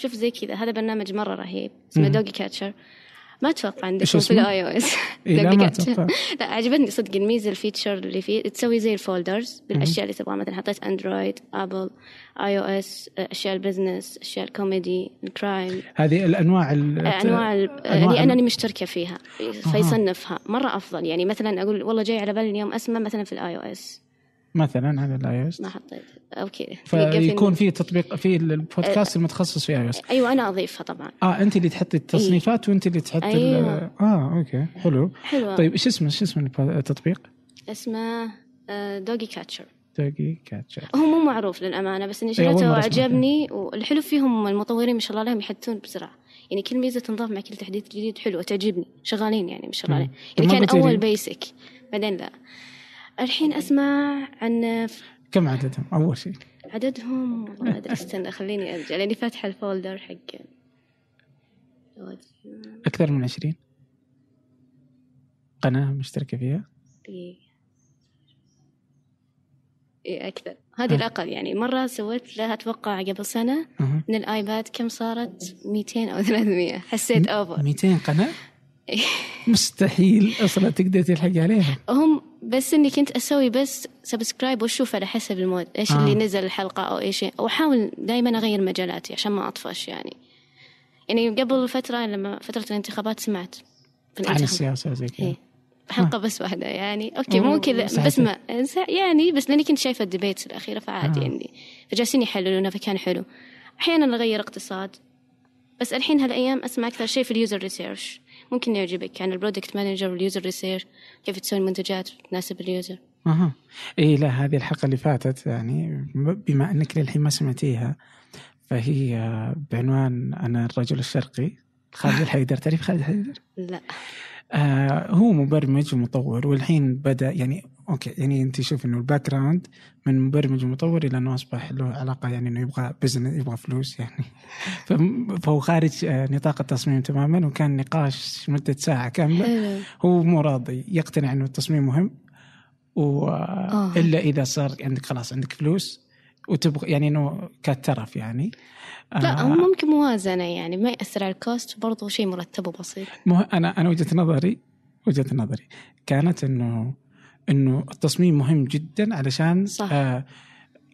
شوف زي كذا هذا برنامج مرة رهيب اسمه. DoggCatcher ما أتوقع عندكم إيش في؟ ال iOS لا ما أتوقع. لا عجبتني صدق الميزة ال feature اللي فيه. تسوي زي ال folders بالأشياء اللي تبغاها. مثلا حطيت Android Apple iOS أشياء ال business أشياء ال comedy ال crime هذه الأنواع ال- أنواع ال- أنواع اللي أنا اللي مشتركة فيها فيصنفها. مرة أفضل. يعني مثلا أقول والله جاي على بالي اليوم اسمه مثلا في ال iOS. مثلا على ال iOS ما حطيت. Okay. فيكون في تطبيق في البودكاست المتخصص في iOS أيوه أنا أضيفها طبعا. آه أنت اللي تحطي التصنيفات وأنت اللي تحطي أيوة. آه okay. حلو. حلوة طيب إيش اسمه إيش اسمه التطبيق؟ اسمه دوجي كاتشر دوجي كاتشر هو مو معروف للأمانة بس إني إيه، شريته وعجبني والحلو فيهم المطورين ما شاء الله عليهم يحدثون بسرعة. يعني كل ميزة تنضاف مع كل تحديث جديد حلوة تعجبني. شغالين يعني ما شاء الله. عليهم. طب يعني كان أول basic بعدين لا. الحين أسمع عن كم عددهم؟ أول شيء؟ عددهم؟ ما أدري. استنى خليني أرجع لأني فاتحة الفولدر حق أكثر من 20 قناة مشتركة فيها. إيه. إيه أكثر. هذه آه. الأقل يعني. مرة سويت لها أتوقع قبل سنة أها. من الآيباد كم صارت؟ 200 أو 300 حسيت أوفر. 200 قناة؟ مستحيل أصلا تقدر تلحق عليها هم بس إني كنت أسوي بس subscribe وأشوف على حسب ال mood إيش آه. اللي نزل الحلقة أو إيش وأحاول دائما أغير مجالاتي عشان ما أطفش يعني يعني قبل فترة لما فترة الانتخابات سمعت في عن. السياسة زي كذا إيه. حلقة بس واحدة يعني okay مو كذا. بس ما يعني بس لأني كنت شايفة ال debates الأخيرة فعادي آه. يعني فجالسين يحللونها فكان حلو أحيانا أغير اقتصاد بس الحين هالأيام أسمع أكثر شيء في ال user research ممكن يعجبك. عن ال product manager وال user research كيف تسوي المنتجات تناسب ال user. أها. اي لا هذه الحلقة اللي فاتت يعني بما أنك للحين ما سمعتيها فهي بعنوان أنا الرجل الشرقي. خالد الحيدر تعرف خالد الحيدر؟ لا. آه هو مبرمج ومطور والحين بدأ يعني okay يعني أنت شوف إنه ال background من مبرمج ومطور إلى إنه أصبح له علاقة يعني إنه يبغى business يبغى فلوس يعني. فهو خارج آه، نطاق التصميم تماما وكان نقاش مدة ساعة كاملة. هو مو راضي يقتنع إنه التصميم مهم و آه. إلا إذا صار عندك خلاص عندك فلوس وتبغى يعني إنه كترف يعني. لا آه، هو ممكن موازنة يعني ما يأثر على ال cost برضو شيء مرتب وبسيط. أنا أنا وجهة نظري وجهة نظري كانت إنه إنه التصميم مهم جدا علشان صح. آه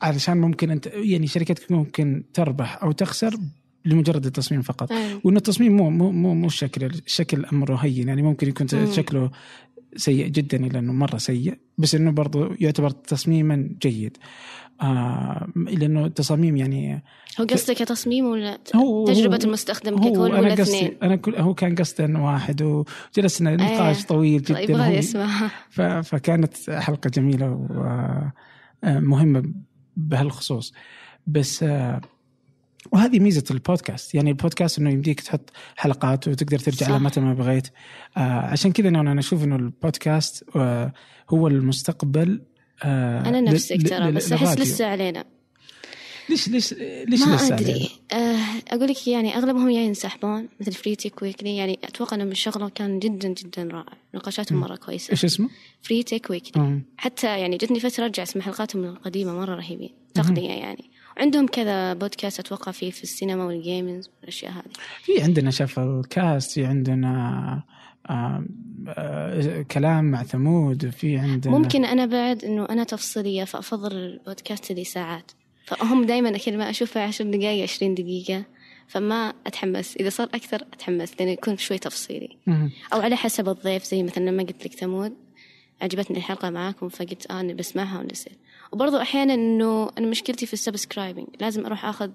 علشان ممكن أنت يعني شركتك ممكن تربح أو تخسر لمجرد التصميم فقط أيوة. وان التصميم مو مو مو, مو الشكل الشكل أمره هين يعني ممكن يكون مم. شكله سيء جدا إلى إنه مرة سيء بس إنه برضو يعتبر تصميما جيد آه لأنه التصاميم يعني هو قصدك كتصميم ولا هو- تجربة هو- المستخدم ككل ولا اثنين؟ أنا كل هو كان قصده إنه واحد وجلسنا نقاش طويل جدا يبغى ف- فكانت حلقة جميلة ومهمه بهالخصوص. بس آه، وهذه ميزة البودكاست. يعني البودكاست إنه يمديك تحط حلقات وتقدر ترجع. لها متى ما بغيت. آه، عشان كذا أنا أشوف إنه البودكاست آه، هو المستقبل آه، أنا نفسك ترى بس أحس. لسه علينا. ليش ليش ليش ما لسه أدري؟ آه أقول لك يعني أغلبهم يا ينسحبون مثل Free Tech Weekly يعني أتوقع انهم شغله كان جدا جدا رائع. نقاشاتهم مرة كويسة. إيش اسمه؟ Free Tech Weekly. حتى يعني جتني فترة أرجع أسمع حلقاتهم القديمة مرة رهيبين. تقنية يعني. وعندهم كذا بودكاست أتوقع فيه في السينما وال games والأشياء هذه. في عندنا شفل كاست في عندنا كلام مع ثمود في عندنا ممكن أنا بعد إنه أنا تفصيلية فأفضل البودكاست اللي ساعات. فهم دائما كل ما أشوفه 10 دقائق 20 دقيقة. فما أتحمس. إذا صار أكثر أتحمس لأنه يكون شوي تفصيلي. أو على حسب الضيف زي مثلا لما قلت لك ثمود عجبتني الحلقة معاكم فقلت آه اني بسمعها ونسيت وبرضو أحيانا إنه أنا مشكلتي في ال subscribing لازم أروح آخذ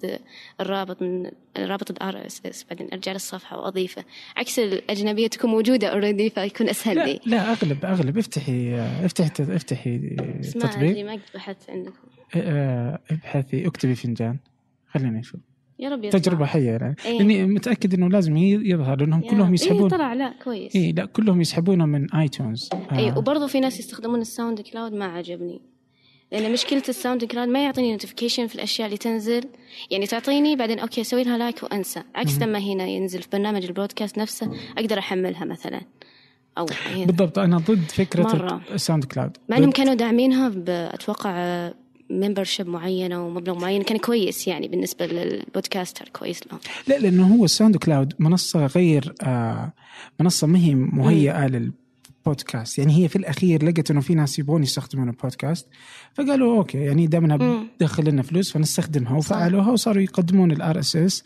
الرابط من رابط ال RSS بعدين أرجع للصفحة وأضيفه. عكس الأجنبية تكون موجودة already فيكون أسهل لا لي. لا أغلب أغلب. افتحي افتحي افتحي بس ما ادري تطبيق ما قد بحثت عندكم. آه، ابحثي اكتبي فنجان. خلينا نشوف يا رب يطلع. تجربة حية يعني. إيه. لأني متأكد إنه لازم يظهر لأنهم كلهم رب. يسحبون. إيه طلع لا كويس. اي لا كلهم يسحبونه من iTunes آه. اي وبرضه في ناس يستخدمون ال SoundCloud ما عجبني. لأن مشكلة ال SoundCloud ما يعطيني notification في الأشياء اللي تنزل. يعني تعطيني بعدين okay أسوي لها like وأنسى. عكس لما هنا ينزل في برنامج البرودكاست نفسه أقدر أحملها مثلا. أو هنا بالضبط أنا ضد فكرة مرة. ال SoundCloud. مع إنهم ضد- كانوا داعمينها ب- أتوقع membership معينة ومبلغ معين. كان كويس يعني بالنسبة لل podcaster كويس لهم. لا لأنه هو ال SoundCloud منصة غير آه منصة ما هي مهيئة للبودكاست يعني هي في الأخير لقت إنه في ناس يبغون يستخدمون البودكاست. فقالوا okay يعني دامنا. بتدخل لنا فلوس فنستخدمها. وفعلوها وصاروا يقدمون ال RSS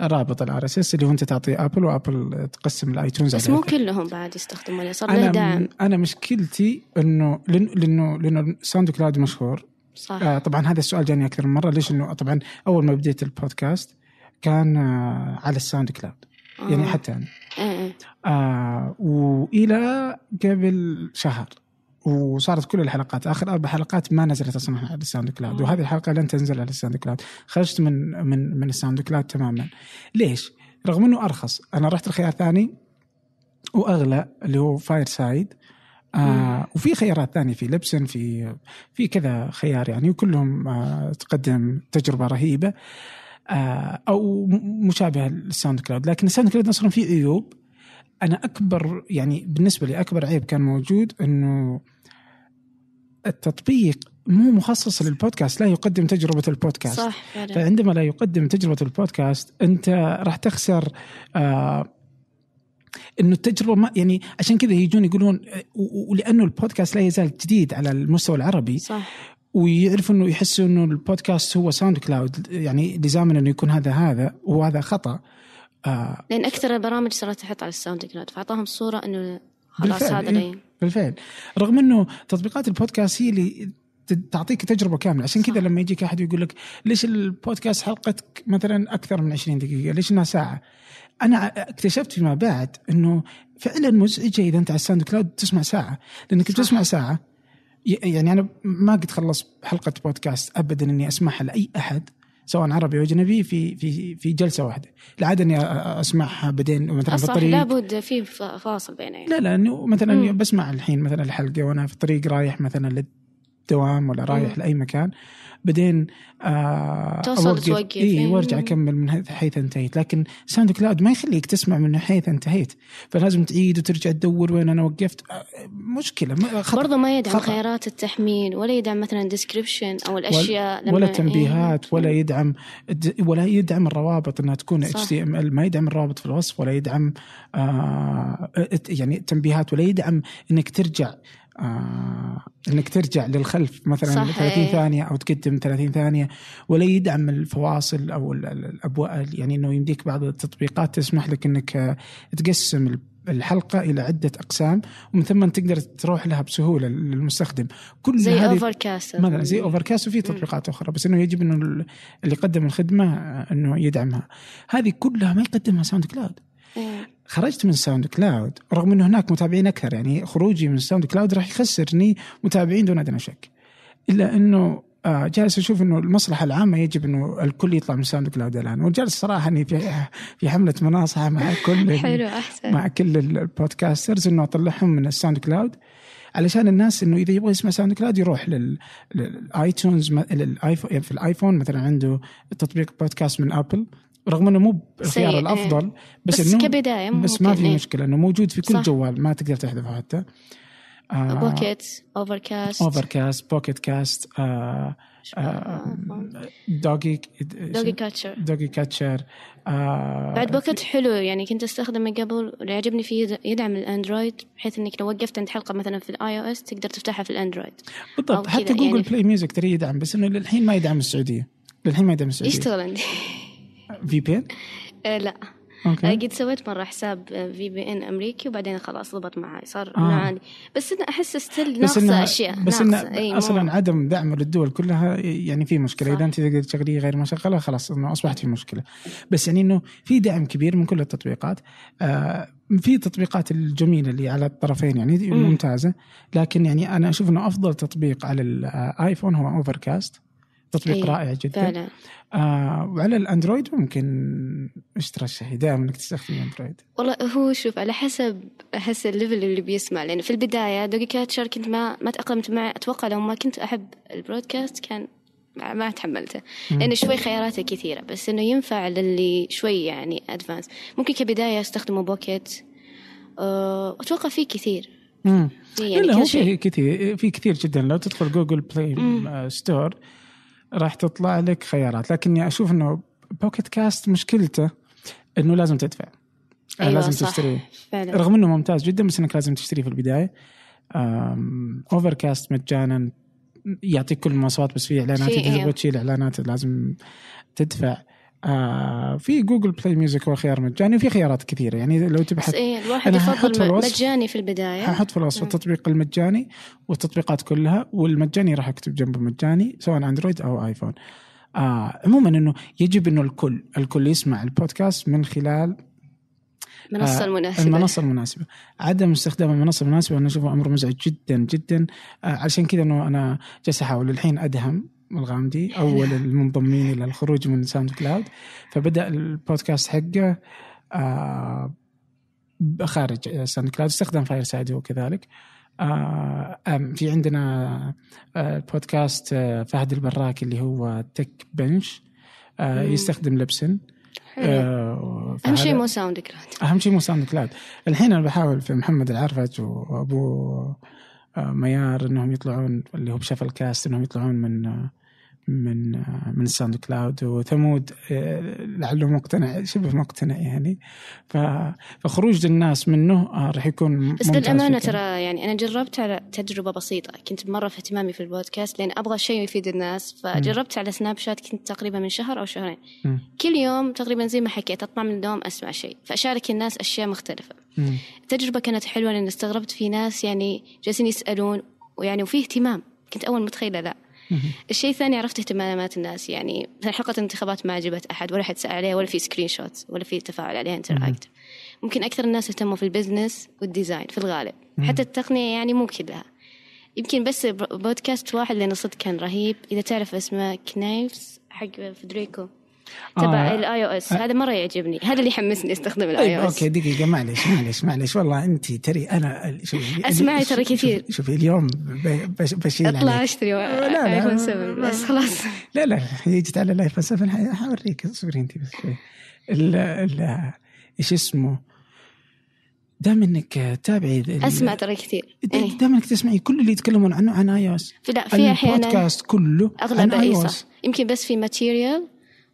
رابط ال RSS اللي هو أنت تعطي Apple و Apple تقسم ال iTunes بس. مو كلهم بعد يستخدمونه صار له دعم. أنا مشكلتي إنه لأنه لأنه لأنه SoundCloud مشهور. صح. آه طبعا هذا السؤال جاني أكثر من مرة ليش انه طبعا أول ما بديت البودكاست كان آه على ال SoundCloud. يعني. حتى أنا آه. آه وإلى قبل شهر وصارت كل الحلقات آخر أربع حلقات ما نزلت أصلا على ال SoundCloud آه. وهذه الحلقة لن تنزل على ال SoundCloud خرجت من من من ال SoundCloud تماما ليش؟ رغم إنه أرخص أنا رحت الخيار ثاني وأغلى اللي هو Fireside آه وفي خيارات ثانية في Libsyn في في كذا خيار يعني وكلهم آه تقدم تجربة رهيبة آه أو م- مشابهه لل SoundCloud لكن ال SoundCloud أصلا فيه عيوب أنا أكبر يعني بالنسبة لي أكبر عيب كان موجود إنه التطبيق مو مخصص للبودكاست لا يقدم تجربة البودكاست. صح فعلا. فعندما لا يقدم تجربة البودكاست أنت راح تخسر آه إنه التجربة ما يعني عشان كذا يجون يقولون آه، ولأنه البودكاست لا يزال جديد على المستوى العربي. صح. ويعرفوا إنه يحسوا إنه البودكاست هو SoundCloud يعني لزاما إنه يكون هذا هذا وهذا خطأ آه لأن أكثر البرامج صارت تحط على ال SoundCloud فأعطاهم صورة إنه خلاص بالفعل، هذا إيه. لين بالفعل رغم إنه تطبيقات البودكاست هي اللي تعطيك تجربة كاملة عشان كذا. لما يجيك أحد يقول لك ليش البودكاست حلقتك مثلا أكثر من 20 دقيقة ليش إنها ساعة أنا اكتشفت فيما بعد إنه فعلا مزعجة إذا أنت على ال SoundCloud تسمع ساعة لأنك صح. بتسمع ساعة يعني أنا ما قد خلص حلقة بودكاست ابدا إني أسمعها لأي أحد سواء عربي أو أجنبي في في في جلسة واحدة العادة إني أسمعها بعدين مثلا في الطريق لابد في فاصل بينه يعني. لا لا إنه مثلا مم. بسمع الحين مثلا الحلقة وأنا في الطريق رايح مثلا للدوام ولا رايح مم. لأي مكان بعدين آه توصل توقف. اي وأرجع مم. أكمل من حيث- انتهيت لكن SoundCloud ما يخليك تسمع من حيث انتهيت فلازم تعيد وترجع تدور وين أنا وقفت آه مشكلة ما- خطأ. برضه ما يدعم خطأ. خيارات التحميل ولا يدعم مثلا description أو الأشياء ولا إيه. تنبيهات ولا يدعم ولا يدعم الروابط إنها تكون. HTML ما يدعم الروابط في الوصف ولا يدعم آه يعني تنبيهات ولا يدعم إنك ترجع آه إنك ترجع للخلف مثلا صح، 30 إيه. ثانية أو تقدم 30 ثانية ولا يدعم الفواصل أو ال- ال- الابواب يعني إنه يمديك بعض التطبيقات تسمح لك إنك آه، تقسم ال- الحلقة إلى عدة أقسام ومن ثم تقدر تروح لها بسهولة للمستخدم. كل زي اوفر كاست مثلا زي اوفر كاست وفي تطبيقات أخرى بس إنه يجب إنه ال- اللي يقدم الخدمة آه، إنه يدعمها. هذه كلها ما يقدمها SoundCloud خرجت من SoundCloud رغم إنه هناك متابعين أكثر يعني خروجي من SoundCloud راح يخسرني متابعين دون أدنى شك. إلا إنه آه، جالس أشوف إنه المصلحة العامة يجب إنه الكل يطلع من SoundCloud الآن. وجالس صراحة إني في في حملة مناصحة مع كل حلو أحسن. مع كل ال podcasters إنه أطلعهم من ال SoundCloud علشان الناس إنه إذا يبغى يسمع SoundCloud يروح لل- لل iTunes للايفون في الآيفون مثلا عنده تطبيق بودكاست من Apple رغم إنه مو الخيار سيء، الأفضل بس, بس إنه كبداية بس ما في إيه. مشكلة إنه موجود في كل صح. جوال ما تقدر تحذفه حتى. آه Pocket Overcast Overcast Pocket Casts آه آه Doggy DoggCatcher DoggCatcher آه بعد Pocket حلو يعني كنت أستخدمه قبل اللي عجبني فيه يد- يدعم الأندرويد بحيث إنك لو وقفت عند حلقة مثلا في ال iOS تقدر تفتحها في الأندرويد. بالضبط حتى جوجل يعني. بلاي ميوزك ترى يدعم بس إنه للحين ما يدعم السعودية. للحين ما يدعم السعودية. يشتغل عندي في VPN آه، لا. okay. قد سويت مرة حساب في VPN أمريكي وبعدين خلاص ضبط معي صار آه. عادي بس أنا أحس still ناقصة أشياء. بس ناقصة. أي مو- أصلا عدم دعمه للدول كلها يعني في مشكلة. صح. اذا أنت تقدر تشغليه غير مشغلة خلاص إنه أصبحت في مشكلة. بس يعني إنه في دعم كبير من كل التطبيقات. آه في تطبيقات الجميلة اللي على الطرفين يعني مم. ممتازة. لكن يعني أنا أشوف إنه أفضل تطبيق على الايفون هو Overcast تطبيق أي، رائع جدا. فعلا. آه وعلى الأندرويد ممكن إيش ترشحي دائما انك تستخدمي اندرويد والله هو شوف على حسب أحس ال level اللي بيسمع. لأن في البداية DoggCatcher كنت ما ما تأقلمت معه. أتوقع لو ما كنت أحب البرودكاست كان ما تحملته. لأن شوي خياراته كثيرة. بس إنه ينفع للي شوي يعني advanced ممكن كبداية استخدموا Pocket. أه، أتوقع فيه كثير. مم. في يعني لا هو. في كثير في كثير جدا. لو تدخل جوجل بلاي مم. آه، store راح تطلع لك خيارات. لكني أشوف إنه Pocket Casts مشكلته إنه لازم تدفع. آه، أيوة لازم صح. تشتريه فعلا. رغم إنه ممتاز جدا بس إنك لازم تشتريه في البداية. Overcast مجانا يعطيك كل المواصفات بس في إعلانات أيوة. تبغى تشيل اعلانات لازم تدفع. آه في Google Play Music هو خيار مجاني وفي خيارات كثيرة. يعني لو بس تبحث الواحد أنا هحط في يفضل. مجاني في البداية. ححط في الوصف مم. التطبيق المجاني والتطبيقات كلها والمجاني راح أكتب جنبه مجاني سواء اندرويد أو ايفون آه عموما إنه يجب إنه الكل الكل يسمع البودكاست من خلال المنصه آه، المناسبة. المنصة المناسبة. عدم استخدام المنصة المناسبة أنا أشوفه أمر مزعج جدا جدا. آه عشان كذا إنه أنا جالس أحاول الحين أدهم الغامدي أول المنضمين إلى الخروج من SoundCloud. فبدأ البودكاست حقه آه خارج SoundCloud استخدم Fireside هو كذلك آه في عندنا آه بودكاست فهد البراكي اللي هو Tech Bench آه. يستخدم Libsyn. آه أهم شيء مو ساوند كلاود. أهم شيء مو SoundCloud. الحين أنا بحاول في محمد العرفج وأبو آه، ميار إنهم يطلعون اللي هو بشفل كاست إنهم يطلعون من آه، من من ال SoundCloud وثمود لعله مقتنع شبه مقتنع يعني فخروج الناس منه آه، راح يكون بس جداً. ترى يعني أنا جربت على تجربة بسيطة كنت مرة في اهتمامي في البودكاست لأن أبغى شيء يفيد الناس فجربت على Snapchat كنت تقريبا من شهر أو شهرين مم. كل يوم تقريبا زي ما حكيت أطلع من الدوام أسمع شيء فأشارك الناس أشياء مختلفة مم. التجربة كانت حلوة لأن استغربت في ناس يعني جالسين يسألون ويعني وفي اهتمام كنت أول متخيلة لا. الشيء الثاني عرفت اهتمامات الناس يعني مثلا حلقة الانتخابات ما عجبت أحد ولا حد سأل عليها ولا في screenshot ولا في تفاعل عليها interact ممكن أكثر الناس اهتموا في ال business وال design في الغالب. حتى التقنية يعني مو كلها. يمكن بس بودكاست واحد لأنه صدق كان رهيب. إذا تعرف اسمه كنايفز حق فيديريكو. تبع آه. ال iOS هذا مرة يعجبني هذا اللي يحمسني أستخدم ال iOS أوكي دقيقة معلش معلش معلش والله أنت ترى أنا شوفي أسمعي ترى كثير. شوفي اليوم بشيل أطلع عليك. أشتري لا، لا. ايفون 7 بس خلاص لا لا هي جت على لايف 7 حوريك اصبري أنت بس شوي ال ال إيش اسمه دام إنك تابعي ال- أسمع ترى كثير إيه. دام إنك تسمعي كل اللي يتكلمون عنه عن اي أو اس في لا في أحيانا البودكاست كله أغلب عن iOS. صح يمكن بس في ماتيريال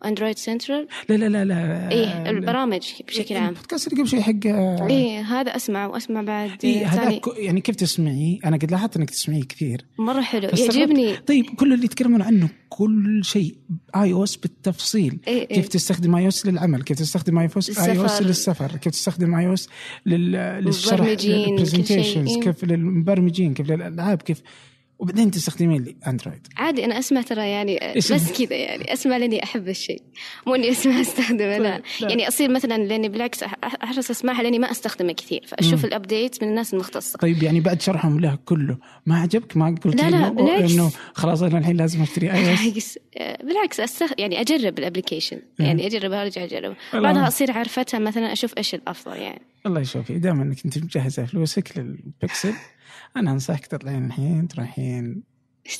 Android Central لا لا لا لا إيه البرامج بشكل عام البودكاست اللي قبل شوي حق إيه هذا اسمع وأسمع بعد ثاني هذاك يعني كيف تسمعيه أنا قد لاحظت إنك تسمعيه كثير مرة حلو. يعجبني طيب كل اللي يتكلمون عنه كل شيء iOS بالتفصيل إيه إيه. كيف تستخدم iOS للعمل كيف تستخدم iOS للسفر. للسفر كيف تستخدم iOS للشرح. لل presentations إيه. كيف للمبرمجين كيف للألعاب كيف وبعدين تستخدمين لي اندرويد عادي أنا أسمع ترى يعني بس كذا يعني أسمع لأني أحب الشيء مو إني أسمع استخدمه لا طيب، لا. يعني أصير مثلا لأني بالعكس أحرص أسمعها لأني ما استخدمه كثير فأشوف ال update من الناس المختصة. طيب يعني بعد شرحهم له كله ما عجبك؟ ما قلت لا، لا، بالعكس. إنه خلاص أنا الحين لازم أشتري اي بالعكس آه، بالعكس أستخ... يعني أجرب ال application يعني أجربها ارجع اجرب. بعدها أصير عارفتها مثلا أشوف إيش الأفضل يعني. الله يشوفك. دائما إنك أنت مجهزة فلوسك للبكسل أنا أنصحك تطلعين الحين تروحين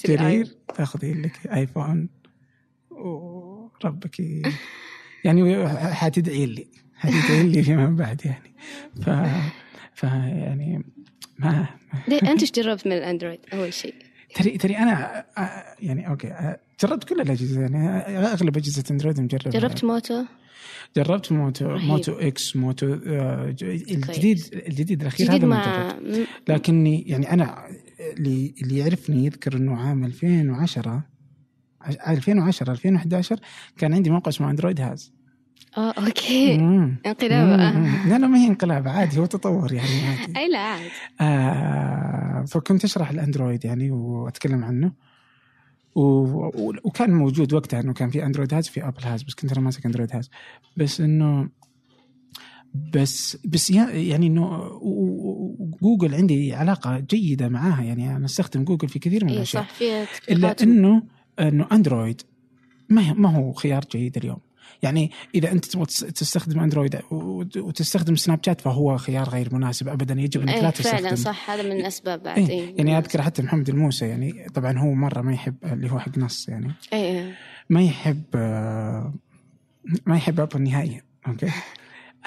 جرير آي- تاخذين لك آيفون. وربك يعني حتدعي لي. حتدعي لي فيما بعد يعني. ف ف يعني ما ليه أنت إيش جربت من الأندرويد أول شيء؟ ترى ترى أنا يعني okay جربت كل الأجهزة يعني أغلب أجهزة أندرويد مجربها جربت موتو؟ جربت موتو رهيب. Moto X موتو آه، الجديد الجديد الأخير هذا ما جربت. لكني يعني أنا اللي اللي يعرفني يذكر إنه عام 2010 عش- 2010 2011 كان عندي موقع اسمه Android Has. آه okay. انقلاب. لا لا ما هي انقلاب عادي هو تطور يعني عادي. أي لا عاد آه فكنت أشرح الأندرويد يعني وأتكلم عنه. و... وكان موجود وقتها إنه كان في Android Has في Apple Has بس كنت أنا ماسك Android Has. بس إنه بس بس يعني إنه جوجل عندي علاقة جيدة معاها. يعني أنا أستخدم جوجل في كثير من اي الأشياء. صح في إلا انه إنه اندرويد ما ما هو خيار جيد اليوم. يعني إذا أنت تبغى تس- تستخدم أندرويد وت- وتستخدم سناب شات فهو خيار غير مناسب ابدا يجب انك لا اي تستخدم. فعلا صح هذا من الأسباب بعد. إيه إيه. يعني أذكر حتى محمد الموسى يعني طبعا هو مرة ما يحب اللي هو حق نص يعني اي ما يحب آه، ما يحب ابل نهائيا okay.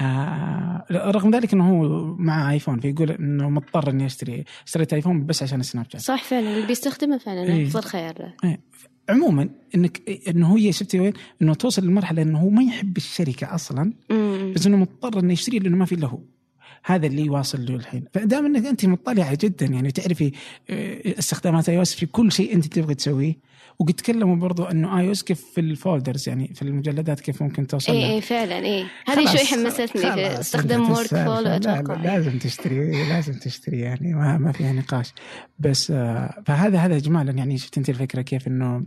آه رغم ذلك إنه هو مع آيفون فيقول إنه مضطر إني أشتري أشتريت آيفون بس عشان السناب شات. صح فعلا اللي بيستخدمه فعلا إيه. افضل خيار له إيه. عموما انك إنه هي شفتي وين؟ إنه توصل لمرحلة إنه هو ما يحب الشركة أصلا أمم. بس إنه مضطر إنه يشتري لأنه ما في إلا هو هذا اللي واصل له الحين فدام إنك أنت مطلعة جدا يعني تعرفي آه، استخدامات اي في كل شيء أنت تبغي تسويه وقد تكلموا برضو إنه اي كيف في الفولدرز يعني في المجلدات كيف ممكن توصل اي. اي فعلا اي هذه شوي حمستني في استخدام ورك السالفة. فولو لا لا لازم تشتري لازم تشتري يعني ما, ما فيها نقاش بس آه فهذا هذا اجمالا يعني شفت أنت الفكرة كيف إنه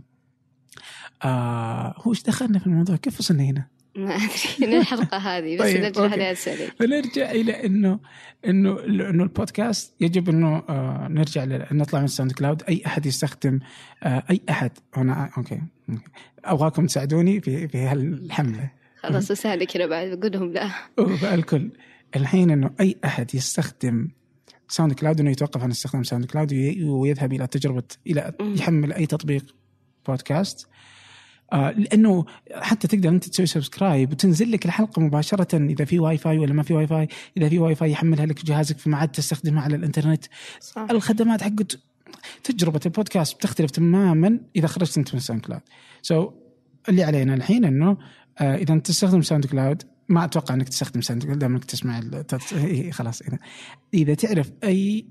آه هو إيش دخلنا في الموضوع؟ كيف وصلنا هنا؟ ما أدري. الحلقة هذه بس طيب، نرجع السؤال فنرجع إلى إنه إنه إنه البودكاست يجب إنه آه نرجع نطلع من ال SoundCloud. أي أحد يستخدم آه أي أحد. هنا okay. okay. أبغاكم تساعدوني في في هالحملة. خلاص اساعدك كذا بعد. بقول لهم لا الكل. الحين إنه أي أحد يستخدم SoundCloud إنه يتوقف عن استخدام SoundCloud وي- ويذهب إلى تجربة إلى. يحمل أي تطبيق بودكاست. آه لأنه حتى تقدر أنت تسوي subscribe وتنزل لك الحلقة مباشرة إذا في واي فاي ولا ما في واي فاي إذا في واي فاي يحملها لك جهازك فما عاد تستخدمها على الإنترنت. صح. الخدمات حقت تجربة البودكاست بتختلف تماما إذا خرجت أنت من SoundCloud so اللي علينا الحين إنه آه إذا أنت تستخدم SoundCloud ما أتوقع إنك تستخدم SoundCloud دام إنك تسمع تت- إيه، خلاص إذا. إذا تعرف أي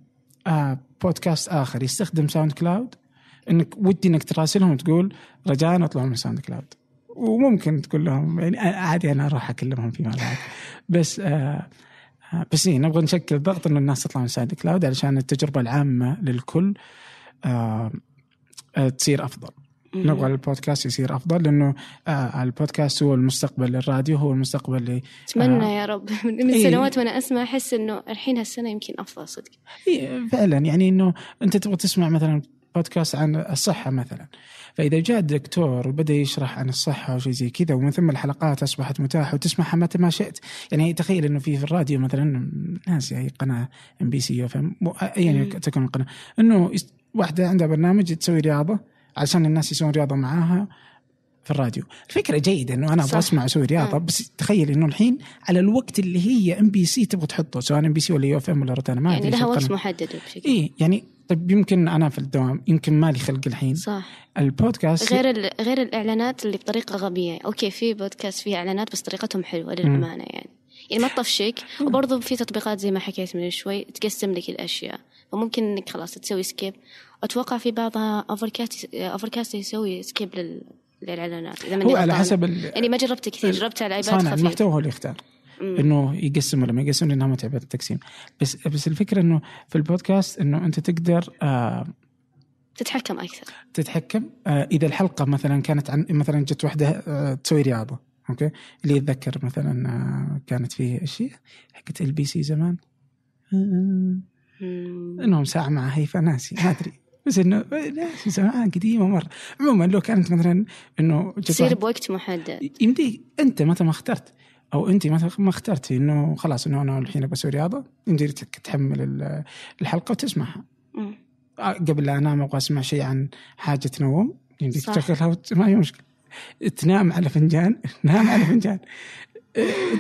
آه بودكاست آخر يستخدم SoundCloud إنك ودي إنك تراسلهم وتقول رجاء اطلعوا من SoundCloud وممكن تقول لهم يعني عادي أنا أروح أكلمهم فيما بعد بس آه آه، بس إيه نبغى نشكل ضغط إنه الناس تطلع من SoundCloud علشان التجربة العامة للكل آه آه تصير أفضل. نبغى البودكاست يصير أفضل لأنه آه البودكاست هو المستقبل الراديو هو المستقبل ل أتمنى آه. يا رب من إيه. سنوات وأنا أسمع أحس إنه الحين هالسنة يمكن أفضل صدق إيه، فعلا يعني إنه أنت تبغى تسمع مثلا بودكاست عن الصحة مثلا فإذا جاء دكتور وبدأ يشرح عن الصحة وشيء زي كذا ومن ثم الحلقات أصبحت متاحة وتسمعها متى ما شئت يعني تخيل إنه في في الراديو مثلا ناس اي قناة MBC. يكن تكون القناه إنه يس- واحدة عندها برنامج تسوي رياضة علشان الناس يسوون رياضة معاها في الراديو إنه أنا صح. أبغى أسمع أسوي رياضة آه. بس تخيل إنه الحين على الوقت اللي هي MBC تبغى تحطه سواء MBC ولا UFM ولا روتانا ما يعني لها وقت القناة. محدد بشكل إيه يعني طيب يمكن أنا في الدوام يمكن مالي خلق الحين. صح. البودكاست غير ال- غير الإعلانات اللي بطريقة غبية. okay في بودكاست فيه إعلانات بس طريقتهم حلوة للأمانة يعني. يعني ما تطفشك. وبرضه في تطبيقات زي ما حكيت من شوي تقسم لك الأشياء. فممكن إنك خلاص تسوي skip أتوقع في بعضها Overcast Overcast يسوي skip لل... للإعلانات. إذا هو على. حسب ال- يعني ما جربت كثير جربت على ال iPad صانع خفيف. المحتوى هو اللي يختار. إنه يقسم ولا ما يقسم لأنها متعبه التقسيم. بس بس الفكرة إنه في البودكاست إنه أنت تقدر آه تتحكم أكثر. تتحكم آه إذا الحلقة مثلا كانت عن مثلا جت واحدة آه تسوي رياضة okay؟ اللي يتذكر مثلا آه كانت فيه هي؟ حقت LBC زمان. إنهم ساعة مع هيفا ناسي ما أدري. بس إنه ناسي زمان قديمة مرة. عموما لو كانت مثلا إنه تصير بوقت محدد. يمديك أنت متى ما اخترت. أو انت متى ما اخترتي إنه خلاص إنه أنا الحين بسوي رياضة يمديك تحمل ال- الحلقة وتسمعها مم. آه، قبل لا أنام أبغى أسمع شيء عن حاجة تنوم يمديك. تشغلها وت- ما هي مشكلة تنام على فنجان نام على فنجان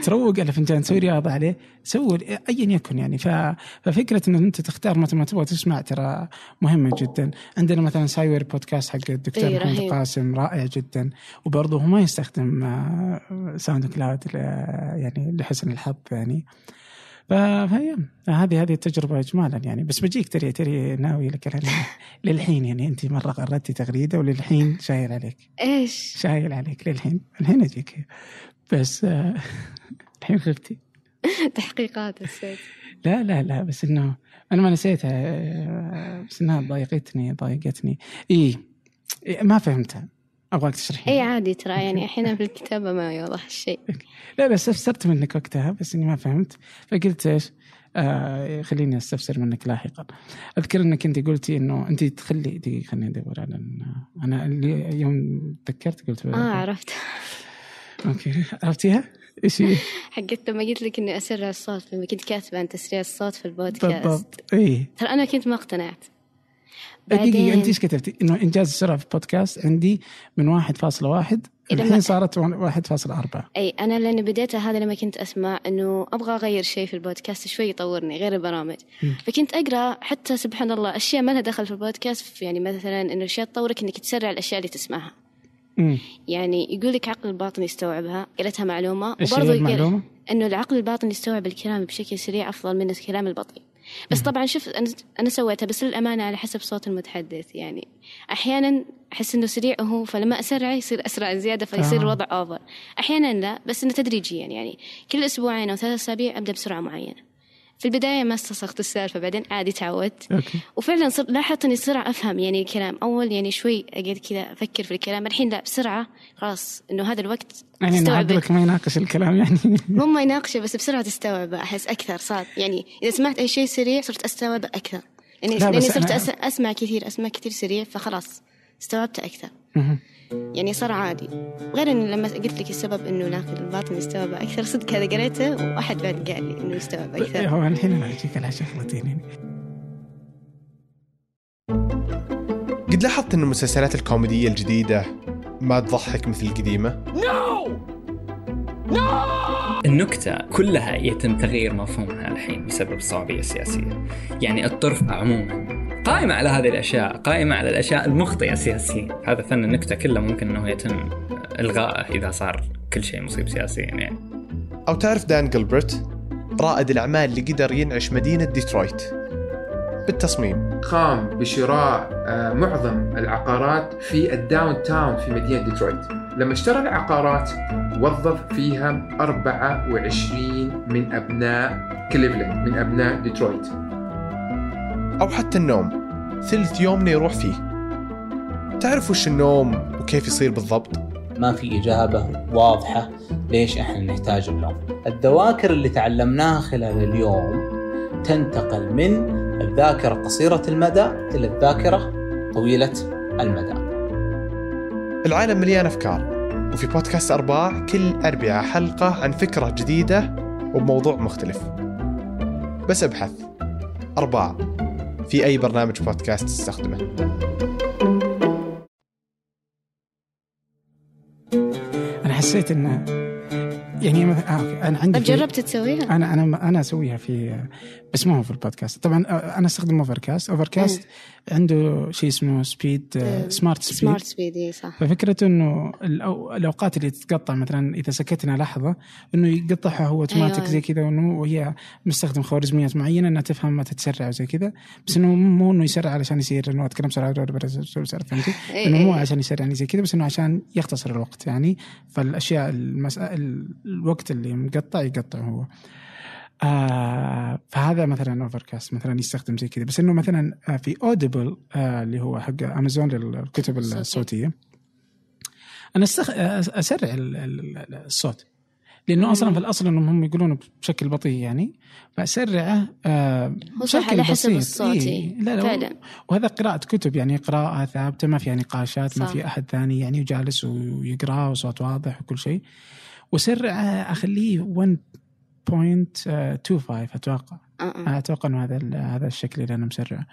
تروق على فنجان تسوي رياضة عليه سوي ايا يكن يعني. ففكرة إنه أنت تختار متى ما تبغى تسمع ترى مهمه جدا. عندنا مثلا Sciware بودكاست حق الدكتور إيه، محمد. قاسم رائع جدا. وبرضه هو ما يستخدم آه، SoundCloud ل- يعني لحسن الحظ يعني. فهي هذه هذه التجربة اجمالا يعني. بس بجيك ترى ترى ناوي لك للحين يعني. أنت مرة غردتي تغريدة وللحين شايل عليك. إيش؟ شايل عليك للحين. الحين أجيك. بس آه، الحين خفتي. تحقيقات السيد لا لا لا بس إنه أنا ما نسيتها آه، بس إنها ضايقتني ضايقتني. إي ما فهمتها. أبغاك تشرحي إي عادي ترى يعني أحيانا في الكتابة ما يوضح الشيء. لا لا استفسرت منك وقتها بس إني ما فهمت. فقلت إيش؟ آه خليني أستفسر منك لاحقا. أذكر إنك أنت قلتي إنه أنت تخلي دقيقة خليني أدور على أنا اللي يوم تذكرت قلت آه عرفت. okay عرفتيها؟ إيش هي؟ حقت لما قلت لك إني أسرع الصوت لما كنت كاتبة عن تسريع الصوت في البودكاست بالضبط اي ترى أنا كنت ما اقتنعت دقيقة أنت إيش كتبتي؟ إنه إنجاز السرعة في البودكاست عندي من 1.1 إذا الحين صارت 1.4 أي أنا لأني بديتها هذا لما كنت أسمع إنه أبغى أغير شيء في البودكاست شوي يطورني غير البرامج مم. فكنت أقرأ حتى سبحان الله أشياء ما لها دخل في البودكاست يعني مثلا إنه اشياء تطورك إنك تسرع الأشياء اللي تسمعها يعني يقول لك عقل الباطن يستوعبها قريتها معلومة وبرضه يقول؟ إنه العقل الباطن يستوعب الكلام بشكل سريع أفضل من الكلام البطيء. بس طبعا شوف أنا أنا سويتها بس للأمانة على حسب صوت المتحدث. يعني أحيانا أحس إنه سريع هو فلما أسرعه يصير أسرع زيادة فيصير آه. الوضع أوفر. أحيانا لا بس انه تدريجيا يعني كل أسبوعين أو ثلاث أسابيع أبدأ بسرعة معينة. في البداية ما استصغت السالفة بعدين عادي تعودت. أوكي. وفعلا صرت لاحظت إني بسرعة أفهم يعني الكلام أول يعني شوي أقعد كذا أفكر في الكلام الحين لا بسرعة خلاص إنه هذا الوقت يعني عقلك ما يناقش الكلام يعني. مو ما يناقشه بس بسرعة تستوعب أحس أكثر صار. يعني إذا سمعت أي شيء سريع صرت لاني لا، لأني بس صرت أنا- أس... أسمع كثير أسمع كثير سريع فخلاص استوعبت أكثر. مهم. يعني صار عادي. غير إنه لما قلت لك السبب إنه العقل الباطن يستوعب أكثر صدق هذا قريته واحد بعد قال لي إنه يستوعب أكثر. هو الحين أنا اجيك على شغلتين يعني. قد لاحظت أن المسلسلات الكوميدية الجديدة ما تضحك مثل القديمة؟ النكتة كلها يتم تغيير مفهومها الحين بسبب الصعوبية السياسية يعني الطرف عموما قائمة على هذه الأشياء قائمة على الأشياء المخطئة سياسيا هذا فن النكتة كله ممكن أنه يتم إلغائه إذا صار كل شيء مصيب سياسيا يعني. أو تعرف دان جلبرت؟ رائد الأعمال اللي قدر ينعش مدينة ديترويت. بالتصميم. قام بشراء آه، معظم العقارات في ال downtown في مدينة ديترويت. لما اشترى العقارات وظف فيها 24 من أبناء كليفلاند من أبناء ديترويت. أو حتى النوم. ثلث يومنا يروح فيه. تعرف وش النوم وكيف يصير بالضبط؟ ما في إجابة واضحة ليش إحنا نحتاج النوم. الذواكر اللي تعلمناها خلال اليوم تنتقل من الذاكرة قصيرة المدى إلى الذاكرة طويلة المدى. العالم مليان أفكار وفي بودكاست أرباع كل أربعة حلقة عن فكرة جديدة وبموضوع مختلف. بس ابحث. أرباع في أي برنامج بودكاست تستخدمه. أنا حسيت إنه يعني آه أنا عندي طب جربت تسويها؟ أنا أنا أنا أسويها في بس ما هو في البودكاست طبعا آه، أنا أستخدم Overcast Overcast عنده شيء اسمه speed smart speed smart speed إي صح ففكرته إنه الأوقات اللي تتقطع مثلا إذا سكتنا لحظة إنه يقطعها هو أوتوماتيك أيوة. زي كذا وإنه وهي مستخدم خوارزميات معينة إنها تفهم متى تسرع وزي كذا بس إنه مو إنه يسرع علشان يصير إنه أتكلم بسرعة فهمتي؟ إنه مو. عشان يسرع يعني زي كذا بس إنه عشان يختصر الوقت يعني فالأشياء المسألة الوقت اللي مقطع يقطع هو آه فهذا مثلا Overcast مثلا يستخدم زي كذا بس إنه مثلا آه في Audible آه اللي هو حق امازون للكتب. الصوتية أنا. أسرع ال- ال- ال- الصوت لأنه أصلا في الأصل انهم هم يقولون بشكل بطيء يعني فأسرعه آه بشكل على حسب بسيط. الصوت إيه. إيه. لا لا فعلا وهذا قراءة كتب يعني قراءة ثابتة ما فيها نقاشات ما صح. في أحد ثاني يعني وجالس ويقرأ وصوت واضح وكل شيء وسرعة أخليه 1.25 أتوقع. آه، آه. أتوقع أنه هذا هذا الشكل اللي أنا مسرع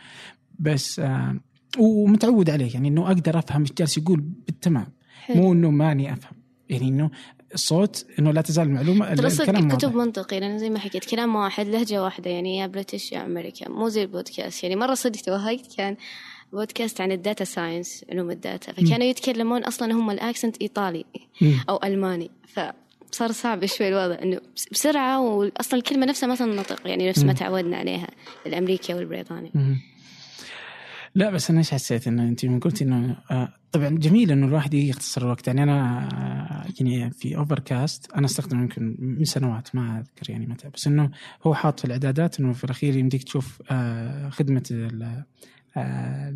بس آه ومتعود عليه يعني أنه أقدر أفهم إيش جالس يقول. بالتمام. حلو. مو أنه ماني أفهم. يعني أنه الصوت أنه لا تزال ترى صدق الكلام الكتب واضح. منطقي لأن زي ما حكيت كلام واحد لهجة واحدة يعني يا British يا أمريكان مو زي البودكاست. يعني مرة صدق توهقت كان بودكاست عن ال data science علوم ال data. فكانوا يتكلمون أصلا هم ال accent إيطالي مم. أو ألماني. فصار صعب شوي الوضع إنه بس- بسرعة وأصلا الكلمة نفسها ما تنطق يعني نفس ما. تعودنا عليها الأمريكي والبريطاني. لا بس أنا إيش حسيت إنه أنت من قلتي إنه آه طبعا جميل إنه الواحد يختصر الوقت يعني أنا آه يعني في Overcast أنا استخدمه يمكن من سنوات ما أذكر يعني متى بس إنه هو حاط في الإعدادات إنه في الأخير يمديك تشوف آه خدمة آه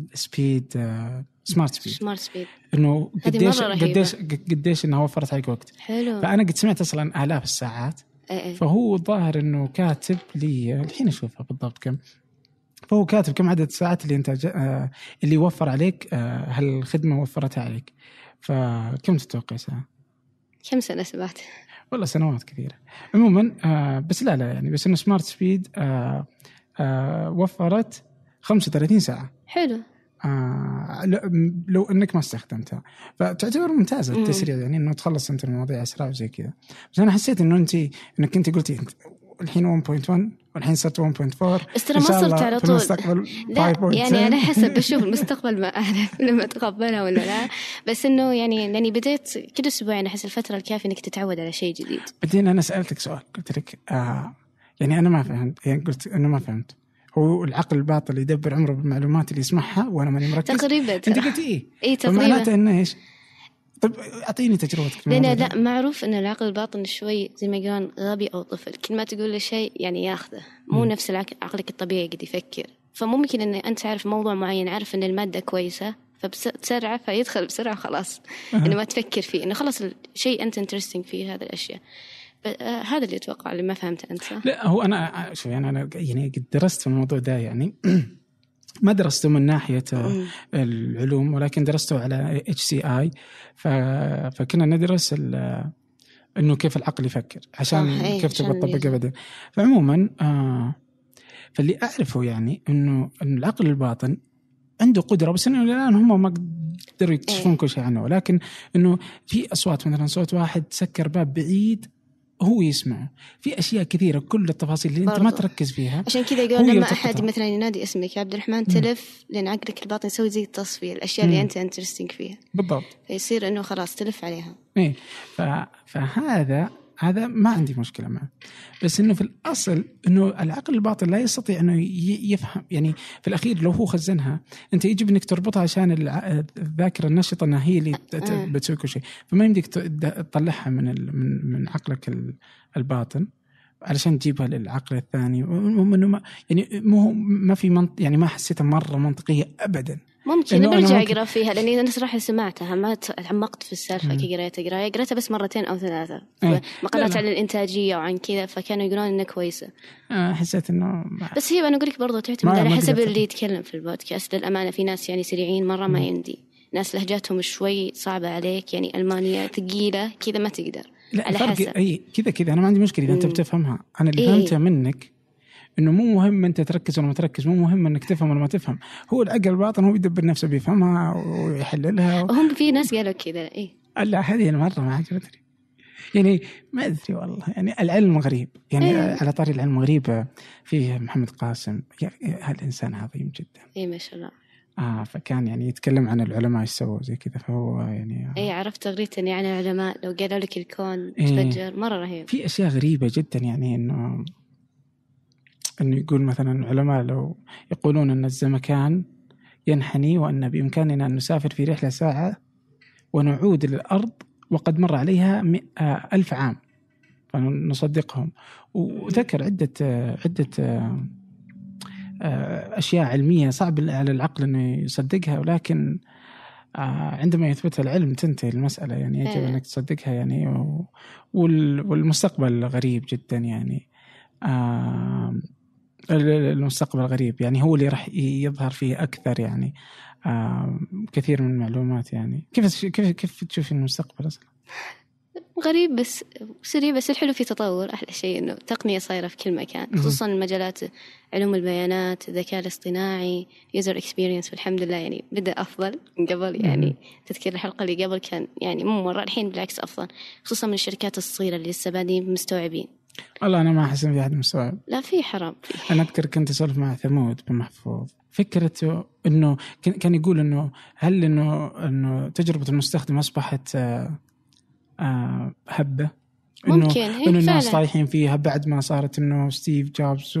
smart speed smart speed إنه قديش. قديش قديش إنها وفرت عليك وقت حلو. فأنا قد سمعت أصلا آلاف الساعات. إيه إيه. فهو الظاهر إنه كاتب لي الحين أشوفها بالضبط كم. فهو كاتب كم عدد الساعات اللي أنت آه، اللي وفر عليك آه، هالخدمة وفرتها عليك. فكم تتوقع ساعة؟ كم سنة سمعت؟ والله سنوات كثيرة. عموما آه، بس لا لا يعني بس إنه سمارت سبيد وفرت 35 ساعة. حلو. آه لو إنك ما استخدمتها. فتعتبر ممتازة مم. التسريع يعني إنه تخلص أنت المواضيع اسرع وزي كذا. بس أنا حسيت إنه أنت إنك أنت قلتي أنت الحين 1.1 والحين صرت 1.4 بس ترى ما صرت على طول. المستقبل لا 5.10. يعني على حسب بشوف المستقبل ما أعرف لما اتقبلها ولا لا. بس إنه يعني لاني بديت كل أسبوعين أحس الفترة الكافية إنك تتعود على شيء جديد. بعدين أنا سألتك سؤال قلت لك آه يعني أنا ما فهمت يعني قلت انه ما فهمت. هو العقل الباطل يدبر عمره بالمعلومات اللي يسمعها وأنا ماني مركز. تقريبا. أنت قلت إيه؟ اي تقريبا. إنه إيش؟ طيب أعطيني تجربتك لا ده. معروف إن العقل الباطن شوي زي ما يقولون غبي أو طفل. كل ما تقول له شيء يعني ياخذه. مو مم. نفس العقل عقلك الطبيعي قد يفكر. فممكن إن أنت تعرف موضوع معين عارف إن المادة كويسة فبسرعة فيدخل بسرعة خلاص. إنه ما تفكر فيه إنه خلاص الشيء أنت انترستنج فيه هذه الأشياء. هذا اللي أتوقع اللي ما فهمته أنت صح؟ لا هو أنا شوف يعني أنا يعني قد درست في الموضوع ده يعني ما درسته من ناحية آه،. العلوم ولكن درسته على HCI فكنا ندرس إنه كيف العقل يفكر عشان كيف تبغى تطبقه. بعدين فعموما آه فاللي أعرفه يعني إنه إن العقل الباطن عنده قدرة بس إنه الآن هم ما قدروا يكتشفون إيه. كل شيء عنه ولكن إنه في أصوات مثلا صوت واحد سكر باب بعيد هو يسمعه في أشياء كثيرة كل التفاصيل اللي أنت ما. تركز فيها عشان كذا هو يقولون لما. أحد مثلا ينادي اسمك يا عبد الرحمن تلف لأن عقلك الباطن يسوي زي التصفية الأشياء مم. اللي أنت انترستنج فيها بالضبط فيصير إنه خلاص تلف عليها إيه. فهذا هذا ما عندي مشكلة معه بس إنه في الأصل إنه العقل الباطن لا يستطيع إنه يفهم يعني في الأخير لو هو خزنها أنت يجب إنك تربطها عشان الذاكرة النشطة إنها هي اللي. بتسوي كل شيء فما يمديك تطلعها من. من من عقلك ال- الباطن علشان تجيبها للعقل الثاني المهم انه ما يعني مو ما في منط يعني ما حسيتها مرة منطقية ابدا ممكن برجع أقرأ فيها لأني أنا صراحة سمعتها ما تعمقت في السالفة. كي قريتها قراية قريتها بس مرتين أو ثلاثة إيه. مقالات لا، لا. عن الانتاجيه وعن كذا فكانوا يقولون إنها كويسة آه، حسيت إنه بس هي أنا أقول لك برضو تعتمد على حسب. اللي يتكلم في البودكاست للأمانة في ناس يعني سريعين مرة ما. يمدي ناس لهجاتهم شوي صعبة عليك يعني ألمانية ثقيلة كذا ما تقدر لا على حسب. أي كذا كذا أنا ما عندي مشكلة إذا أنت. بتفهمها أنا اللي إيه. فهمته منك إنه مو مهم أنت تركز ولا ما تركز مو مهم إنك تفهم ولا ما تفهم. هو العقل الباطن هو يدبر نفسه بيفهمها ويحللها. هم في ناس قالوا كذا إيه. لا هذه أنا مره ما عجبتني يعني ما أدري والله يعني العلم غريب. يعني إيه. على طاري العلم غريب فيه محمد قاسم. هالانسان عظيم جدا. إيه ما شاء الله. آه فكان يعني يتكلم عن العلماء إيش سووا زي كذا فهو يعني إيه عرفت تغريدة عن العلماء لو قالوا لك الكون إيه. تفجر مرة رهيب. في أشياء غريبة جدا يعني إنه أنه يقول مثلا العلماء لو يقولون أن الزمكان ينحني وأن بإمكاننا أن نسافر في رحلة ساعة ونعود للأرض وقد مر عليها ألف عام. فنصدقهم. وذكر عدة عدة أشياء علمية صعب على العقل أنه يصدقها ولكن آه، عندما يثبتها العلم تنتهي المسألة. يعني يجب إيه. أنك تصدقها يعني والمستقبل غريب جدا يعني. آه، المستقبل غريب يعني هو اللي راح يظهر فيه أكثر يعني آه، كثير من المعلومات يعني كيف كيف كيف تشوفي المستقبل أصلا؟ غريب بس سريع بس الحلو في تطور أحلى شيء إنه تقنية صايرة في كل مكان. خصوصا مجالات علوم البيانات الذكاء الاصطناعي user experience والحمد لله يعني بدأ أفضل من قبل يعني. تذكر الحلقة اللي قبل كان يعني مو مرة الحين بالعكس أفضل خصوصا من الشركات الصغيرة اللي لسه بادين مستوعبين والله أنا ما إن في أحد مستوعب لا في حرام أنا أذكر كنت أسولف مع ثمود بن محفوظ فكرته إنه كان- يقول إنه هل إنه إنه تجربة المستخدم أصبحت آه، آه، هبة إنه ممكن إنه هي الناس فعلا. طايحين فيها بعد ما صارت إنه ستيف جوبز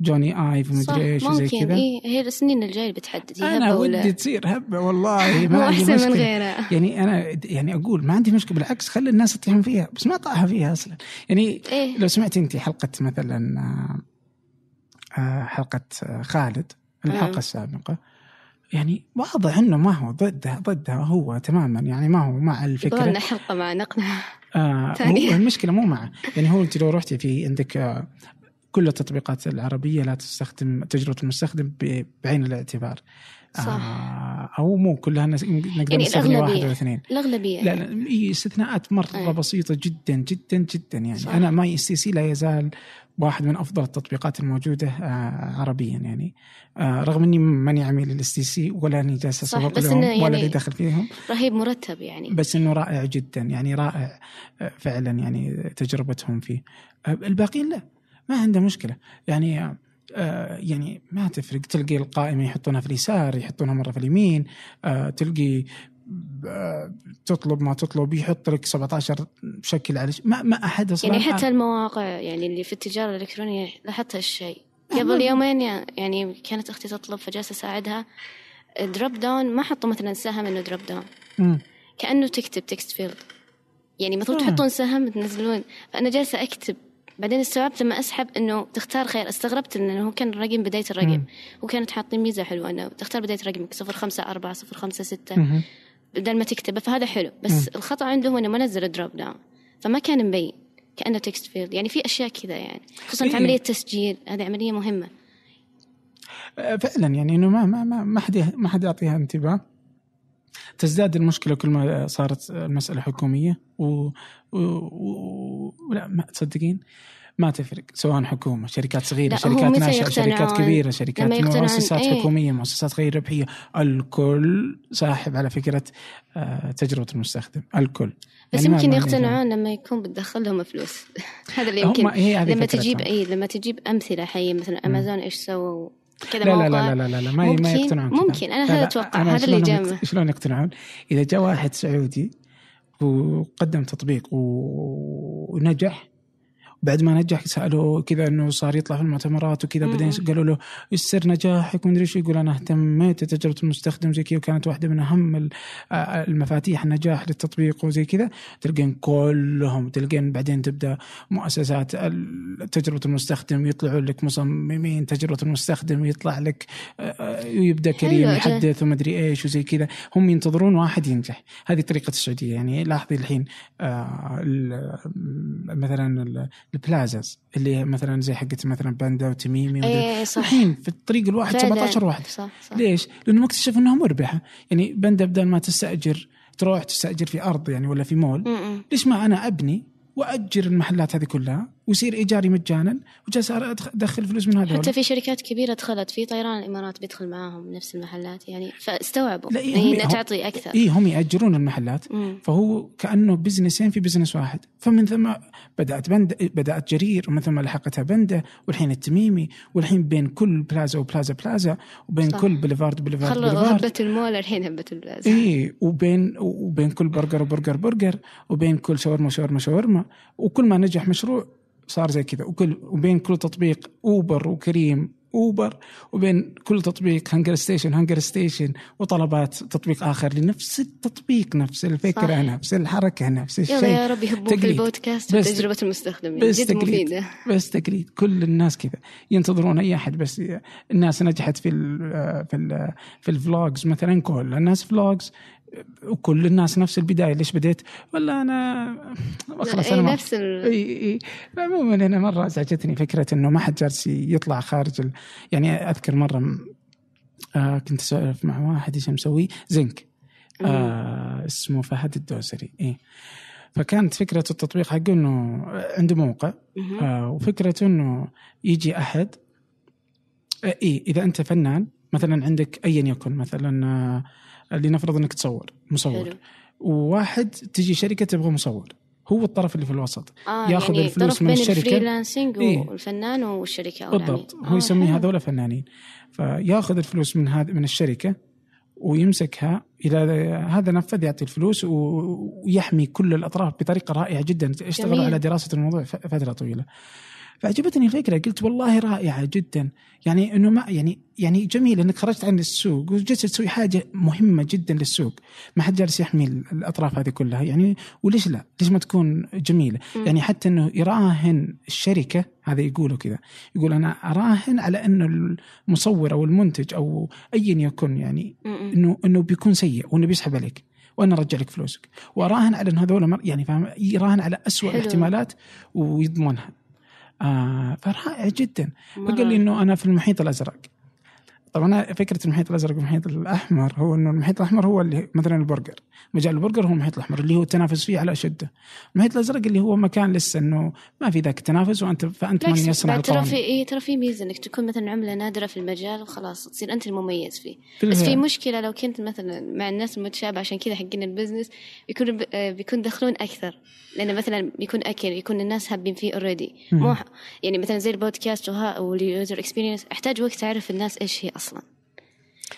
وجوني آيف ومدري إيش وزي ممكن. كذا. إيه هي السنين الجاية بتحدد هي أنا هبة ولا؟ ودي تصير هبة والله ما عندي أحسن من مشكلة. غيرها. يعني أنا يعني أقول ما عندي مشكلة بالعكس خلي الناس يطيحون فيها بس ما طاحوا فيها أصلا. يعني إيه. لو سمعتي انت حلقة مثلا آه، آه، حلقة خالد الحلقة آه. السابقة يعني واضح إنه ما هو ضدها ضدها هو تماما يعني ما هو مع يبغى الفكرة لنا حلقة مع نقنع آه ثانية. المشكلة مو معه يعني هو انت لو رحتي في عندك آه، كل التطبيقات العربية لا تستخدم تجربة المستخدم بعين الاعتبار صح. آه أو مو كلها نقدر يعني نستغني واحد. أو اثنين الأغلبية لا لا هي استثناءات مرة أي. بسيطة جدا جدا جدا يعني صح. أنا MySTC لا يزال واحد من أفضل التطبيقات الموجودة آه، عربيا يعني. آه، رغم إني ماني عميل ال STC ولا أني جالس أسوق لهم ولا يعني- لي دخل فيهم. رهيب مرتب يعني. بس إنه رائع جدا يعني رائع آه، فعلا يعني تجربتهم فيه. الباقيين لا ما عنده مشكلة. يعني يعني ما تفرق. تلقي القائمة يحطونها في اليسار يحطونها مرة في اليمين تلقي تطلب ما تطلب يحط لك 17 شكل على ما ما أحد أصلا يعني حتى المواقع يعني اللي في التجارة الإلكترونية لاحظت هالشيء قبل يومين يعني كانت أختي تطلب فجالسة أساعدها. drop down ما حطوا مثلا سهم إنه drop down كأنه تكتب text field يعني المفروض تحطون سهم تنزلون فأنا جالسة أكتب. بعدين استوعبت لما أسحب إنه تختار خير. استغربت انه هو كان الرقم بداية الرقم. وكانت حاطين ميزة حلوة إنه تختار بداية رقمك. 054 6 بدل ما تكتبه فهذا حلو. بس الخطأ عنده هو إنه ما نزل drop down فما كان مبين كأنه text field يعني في أشياء كذا يعني. خصوصا في إيه. عملية تسجيل. هذه عملية مهمة. آه، فعلا يعني إنه ما ما ما ما حد ما حد يعطيها انتباه. تزداد المشكلة كل ما صارت المسألة حكومية. و, و... و... ولا ما تصدقين؟ ما تفرق سواء حكومة شركات صغيرة لا، شركات ناشئة شركات؟ كبيرة شركات مؤسسات إيه. حكومية مؤسسات غير ربحية الكل ساحب على فكرة آه، تجربة المستخدم الكل بس يعني يمكن يقتنعون لما يكون بتدخل لهم فلوس هذا اللي يمكن هي هذه لما. تجيب اي لما تجيب أمثلة حية مثلا امازون إيش سووا كذا لا لا لا لا لا, لا ما ممكن- ما يقتنعون. ممكن، أنا لا هذا أنا هذا اللي جامع. شلون يقتنعون؟ إذا جاء واحد سعودي وقدم تطبيق ونجح بعد ما نجح سالوه كذا إنه صار يطلع في المؤتمرات وكذا. بعدين قالوا له إيش سر نجاحك ومدري إيش يقول أنا اهتميت بتجربه المستخدم زي كذا وكانت واحدة من أهم ال- المفاتيح النجاح للتطبيق وزي كذا تلقين كلهم تلقين بعدين تبدأ مؤسسات تجربة المستخدم يطلعوا لك مصممين تجربة المستخدم يطلع لك ويبدا كريم. يحدث ومدري إيش وزي كذا هم ينتظرون واحد ينجح هذه طريقة السعودية يعني لاحظي الحين ال- مثلا البلازاز اللي مثلا زي حقت مثلا باندا وتميمي. اي صح الحين في الطريق الواحد فعلاً. 17 واحد صح صح ليش؟ لأنه اكتشف إنها مربحة يعني بندا بدل ما تستأجر تروح تستأجر في أرض يعني ولا في مول م-م. ليش ما أنا أبني وأجر المحلات هذه كلها ويصير إيجاري مجانا وجالس أدخل فلوس من هذول. حتى في شركات كبيرة دخلت في طيران الإمارات بيدخل معاهم نفس المحلات يعني فاستوعبوا. لا، إيه، يعني هم- تعطي أكثر. اي هم يأجرون المحلات. مم. فهو كأنه business ين في business واحد. فمن ثم بدأت بند بدأت جرير ومن ثم لحقتها بندا والحين التميمي والحين بين كل بلازا وبلازا بلازا وبين صح. كل boulevard boulevard خلوا بليفارد. هبة المول الحين هبة البلازا اي وبين وبين كل برجر وبرجر برجر وبين كل شاورما شاورما شاورما وكل ما نجح مشروع صار زي كذا. وكل وبين كل تطبيق اوبر وكريم اوبر وبين كل تطبيق هنجر ستيشن هنجر ستيشن وطلبات تطبيق آخر لنفس التطبيق نفس الفكرة صح. نفس الحركة نفس الشيء. يا رب يهبوك في تقليد. البودكاست بس- وتجربة المستخدم بس جد تقليد. مفيدة. بس تقليد. كل الناس كذا. ينتظرون أي أحد. بس الناس نجحت في ال في ال في ال vlogs مثلا كل الناس vlogs. وكل الناس نفس البداية ليش بديت؟ ولا أنا خلاص اي أنا نفس ال... إي إي. عموما أنا مرة أزعجتني فكرة إنه ما حد جالس يطلع خارج ال... يعني أذكر مرة م- آه كنت أسولف مع واحد إيش مسوي؟ زنك. آه اسمه فهد الدوسري إي. فكانت فكرة التطبيق حقه إنه عنده موقع. آه وفكرته إنه يجي أحد آه إي إذا أنت فنان مثلا عندك ايا يكن مثلا آه لنفرض إنك تصور مصور حلو وواحد تجي شركة تبغى مصور هو الطرف اللي في الوسط آه ياخذ يعني الفلوس من بين الشركة. الفريلانسنج إيه. والفنان العميل. بالضبط هو آه، يسميه. هذول فنانين فياخذ الفلوس من هذه من الشركة ويمسكها إلى هذا نفذ يعطي الفلوس ويحمي كل الأطراف بطريقة رائعة جدا اشتغلوا. على دراسة الموضوع فترة طويلة فعجبتني الفكرة. قلت والله رائعة جدا. يعني إنه ما يعني يعني جميل إنك خرجت عن السوق وجلست تسوي حاجة مهمة جدا للسوق. ما حد جالس يحمي ال- الأطراف هذه كلها. يعني وليش لا؟ ليش ما تكون جميلة؟ يعني حتى إنه يراهن الشركة هذا يقولوا كذا. يقول أنا أراهن على إنه المصور أو المنتج أو ايا يكن يعني. انه إنه بيكون سيء وإنه بيسحب عليك وأنا أرجع لك فلوسك. وأراهن على إن هذول يعني فاهم؟ يراهن على أسوأ حلو. الاحتمالات ويضمنها. آه فرائع جدا. فقال لي إنه أنا في المحيط الأزرق طبعا فكرة المحيط الأزرق والمحيط الأحمر هو إنه المحيط الأحمر هو اللي مثلا البرجر. مجال البرجر هو المحيط الأحمر اللي هو التنافس فيه على أشده. المحيط الأزرق اللي هو مكان لسه إنه ما في ذاك التنافس وانت فأنت من يصنع ترى في إيه ترى في ميزة إنك تكون مثلا عملة نادرة في المجال وخلاص تصير أنت المميز فيه. في بس في. مشكلة لو كنت مثلا مع الناس المتشابهة عشان كذا حقين ال business بيكون بيكون دخلهم أكثر. لأنه مثلا بيكون أكل يكون الناس هابين فيه already مو يعني مثلا زي البودكاست وال user experience أحتاج وقت أعرف الناس إيش هي أصلا.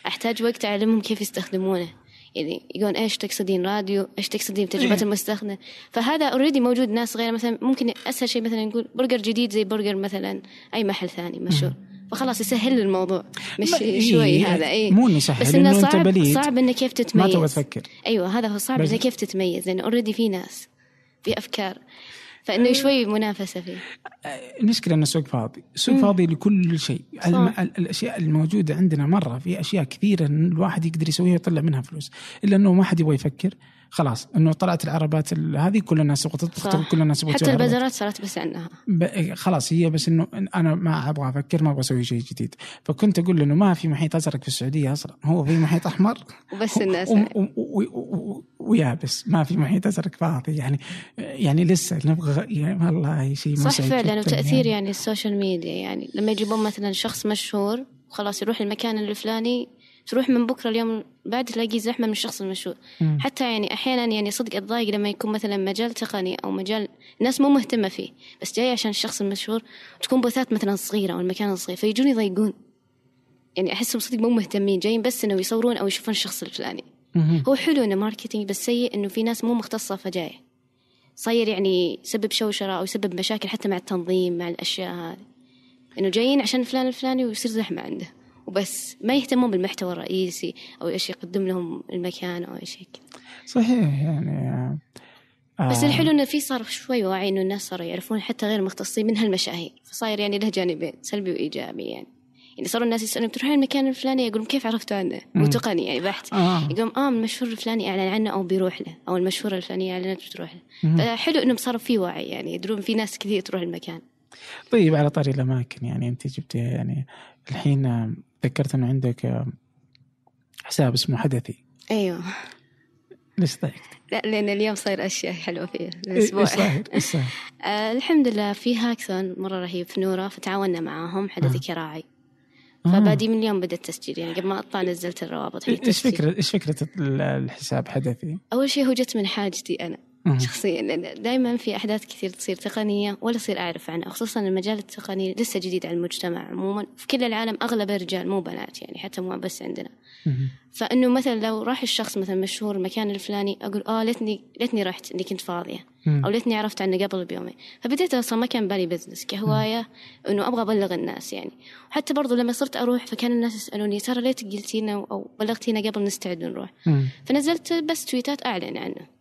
أحتاج وقت أعلمهم كيف يستخدمونه. يعني يقولون إيش تقصدين راديو إيش تقصدين بتجربة إيه. المستخدم. فهذا already موجود ناس غير مثلا ممكن أسهل شيء مثلا نقول برجر جديد زي برجر مثلا أي محل ثاني مشهور. فخلاص يسهل الموضوع. مش ما- إيه، شوي هذا اي مو إنه يسهل، بس إنه صعب بليد. صعب إنه كيف ما تتميز تبغى تفكر. أيوه هذا هو صعب إنه كيف تتميز لأنه already في ناس في أفكار. فإنه شوي منافسة فيه. المشكلة انه سوق فاضي، سوق مم. فاضي لكل شيء، الم... الأشياء الموجودة عندنا مرة في أشياء كثيرة الواحد يقدر يسويها ويطلع منها فلوس، إلا أنه ما حد يبغى يفكر، خلاص إنه طلعت العربات ال- هذه كل الناس تبغى تطبخ. كل الناس تبغى حتى. البازارات صارت بس عنها ب... خلاص هي بس إنه أنا ما أبغى أفكر ما أبغى أسوي شيء جديد، فكنت أقول إنه ما في محيط أزرق في السعودية أصلا، هو في محيط أحمر وبس الناس وبس ما في محيط أزرق فاضي. يعني يعني لسه نبغى يعني والله شيء صح فعلا جداً. وتأثير يعني السوشيال ميديا. يعني لما يجيبون مثلا شخص مشهور خلاص يروح المكان الفلاني تروح من بكرة اليوم بعد تلاقي زحمة من الشخص المشهور. حتى يعني أحيانا يعني صدق أتضايق لما يكون مثلا مجال تقني أو مجال الناس مو مهتمة فيه بس جاي عشان الشخص المشهور تكون بوثات مثلا صغيرة أو المكان صغير فيجون يضايقون. يعني أحسهم صدق مو مهتمين جايين بس إنه يصورون أو يشوفون الشخص الفلاني. هو حلو إنه ماركتينج بس سيء إنه في ناس مو مختصة فجايه صاير يعني يسبب شوشرة أو يسبب مشاكل حتى مع التنظيم مع الأشياء هذه. إنه جايين عشان فلان الفلاني ويصير زحمة عنده. وبس ما يهتمون بالمحتوى الرئيسي أو إيش يقدم لهم المكان أو أي شيء كذا. صحيح يعني آه بس الحلو إنه في صار شوي وعي إنه الناس صاروا يعرفون حتى غير مختصين من هالمشاهير فصاير يعني له جانبين سلبي وإيجابي يعني. يعني صاروا الناس يسألون بتروحين المكان الفلاني؟ يقولون كيف عرفتوا عنه؟ مو تقني يعني بحت. آه. يقولون آه المشهور الفلاني أعلن عنه أو بيروح له أو المشهورة الفلانية أعلنت بتروح له. مهم. فحلو إنهم صاروا في وعي يعني يدرون في ناس كثير تروح المكان. طيب على طاري الأماكن يعني أنت جبت يعني الحين آه، ذكرت إنه عندك آه، حساب اسمه حدثي أيوه ليش ضحكت؟ لا لأن اليوم صاير أشياء حلوة فيه إيش الأسبوع صاير؟ إيش صاير؟ آه الحمد لله في هاكثون مرة رهيب في نوره فتعاوننا معاهم حدثي كراعي آه. فبادي من اليوم بدا التسجيل يعني قبل ما أطلع نزلت الروابط حق إيش فكرة إيش فكرة ال- الحساب حدثي؟ أول شيء هو جت من حاجتي أنا. شخصيا دائما في أحداث كثير تصير تقنية ولا أصير أعرف عنها خصوصا المجال التقني لسه جديد على المجتمع عموما. في كل العالم اغلبه رجال مو بنات يعني حتى مو بس عندنا. فإنه مثلا لو راح الشخص مثلا مشهور المكان الفلاني أقول آه ليتني ليتني رحت اني كنت فاضية. أو ليتني عرفت عنه قبل بيومين. فبديت أصلا ما كان بالي business كهواية إنه أبغى أبلغ الناس يعني. وحتى برضو لما صرت أروح فكان الناس يسألوني ترى ليه قلتينا أو بلغتينا قبل نستعد نروح. فنزلت بس tweets أعلن عنه.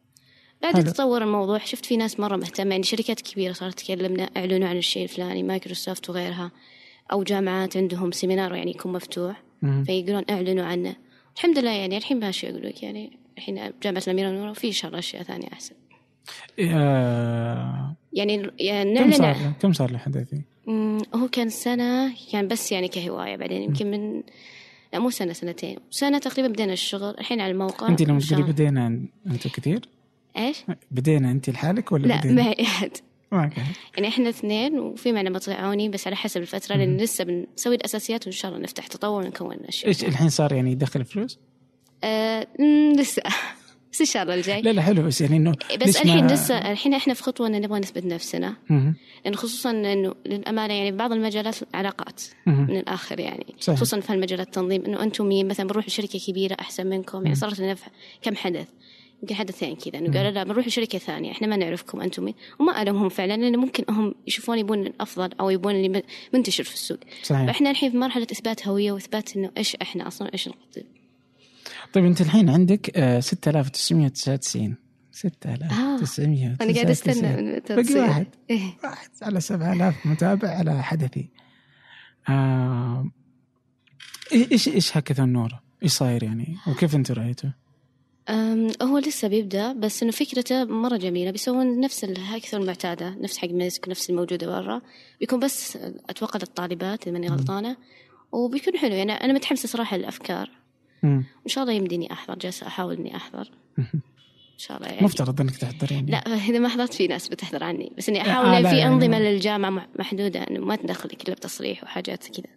بعد حلو. تطور الموضوع. شفت في ناس مرة مهتمة. يعني شركات كبيرة صارت تكلمنا أعلنوا عن الشيء الفلاني مايكروسوفت وغيرها. أو جامعات عندهم seminar يعني يكون مفتوح. فيقولون أعلنوا عنه. الحمد لله يعني الحين ماشي أقول لك يعني. الحين جامعة الأميرة نورة وفي إن شاء الله أشياء ثانية أحسن. آه، يعني يعني كم صار له؟ كم صار له حدثي؟ هو كان سنة كان بس يعني كهواية بعدين. يمكن من لا مو سنة سنتين. سنة تقريبا بدينا الشغل. الحين على الموقع. أنت لما تقولي. بدينا أنتم كثير؟ إيش؟ بدينا انت لحالك ولا لا بدينا؟ معي أحد ما كان. يعني إحنا اثنين وفي معنا مطيعوني بس على حسب الفترة لأن لسه بنسوي الأساسيات وإن شاء الله نفتح تطور ونكون أشياء إيش الحين صار يعني يدخل فلوس؟ آه لسه بس إن شاء الله الجاي لا لا حلو بس يعني إنه بس الحين ما- لسه الحين إحنا في خطوة إن نبغى نثبت نفسنا. لأن خصوصا إنه للأمانة يعني بعض المجالات علاقات. من الآخر يعني صحيح. خصوصا في المجالات التنظيم إنه أنتم مين مثلا بنروح لشركه كبيرة أحسن منكم يعني صارت لنا كم حدث حدثين كذا. انه قالوا لا بنروح لشركة ثانية. إحنا ما نعرفكم أنتم. مين وما ألومهم فعلا لأنه ممكن هم يشوفون يبون الأفضل أو يبون اللي منتشر في السوق. صحيح. فإحنا الحين في مرحلة إثبات هوية وإثبات إنه إيش إحنا أصلا إيش نقدم طيب أنت الحين عندك آه 6999 6999 أنا قاعد أستنى من باقي. واحد. إيه. واحد على 7000 متابع على حدثي. آه إيش إيش هاكاثون نور؟ إيش صاير يعني؟ وكيف أنت رأيته؟ هو لسه بيبدأ بس إنه فكرته مرة جميلة. بيسوون نفس الهاكثون المعتاده نفس حق ميسك نفس الموجودة برا. بيكون بس أتوقع للطالبات إذا ماني غلطانة. وبيكون حلو يعني أنا متحمسة صراحة للأفكار. مم. إن شاء الله يمديني أحضر جالسة أحاول إني أحضر. إن شاء الله يعني. مفترض إنك تحضرين. لا إذا ما حضرت في ناس بتحضر عني. بس إني آه، أحاول آه في يعني أنظمة ما- للجامعة مح- محدودة إنه ما تدخلك الا بتصريح وحاجات كذا.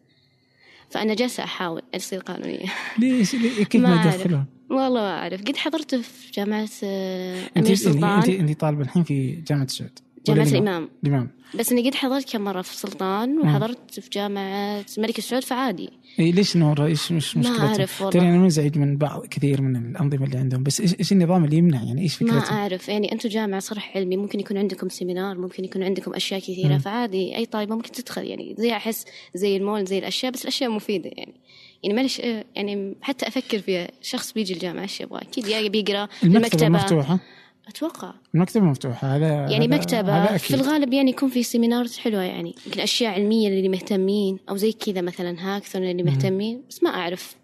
فأنا جالسة أحاول اصير قانونية ليش كيف ما أعرف. يدخلون؟ والله ما أعرف قد حضرت في جامعة آه، أنت سلطان أنت طالبة الحين في جامعة السعود جامعة ولا الإمام. الإمام. بس اني قد حضرت كم مرة في سلطان وحضرت في جامعة الملك سعود فعادي إيه ليش نور إيش مش ما مشكلتهم؟ أعرف والله. ترى أنا منزعج من بعض كثير من الأنظمة اللي عندهم بس إيش إيش النظام اللي يمنع؟ يعني إيش ما فكرته؟ أعرف. يعني أنتم جامعة صرح علمي ممكن يكون عندكم سيمينار ممكن يكون عندكم أشياء كثيرة مم. فعادي. أي طالبة ممكن تدخل يعني زي أحس زي المول زي الأشياء بس الأشياء مفيدة يعني. يعني معلش يعني حتى أفكر فيها شخص بيجي الجامعة إيش يبغى؟ أكيد يا بيقرا المكتبة المكتبة. أتوقع. المكتبه مفتوحة هذا يعني هذا- مكتبة. هذا في أكيد. الغالب يعني يكون في seminar ات حلوة يعني يمكن أشياء علمية اللي مهتمين أو زي كذا مثلا هاكثون اللي مهتمين بس ما أعرف.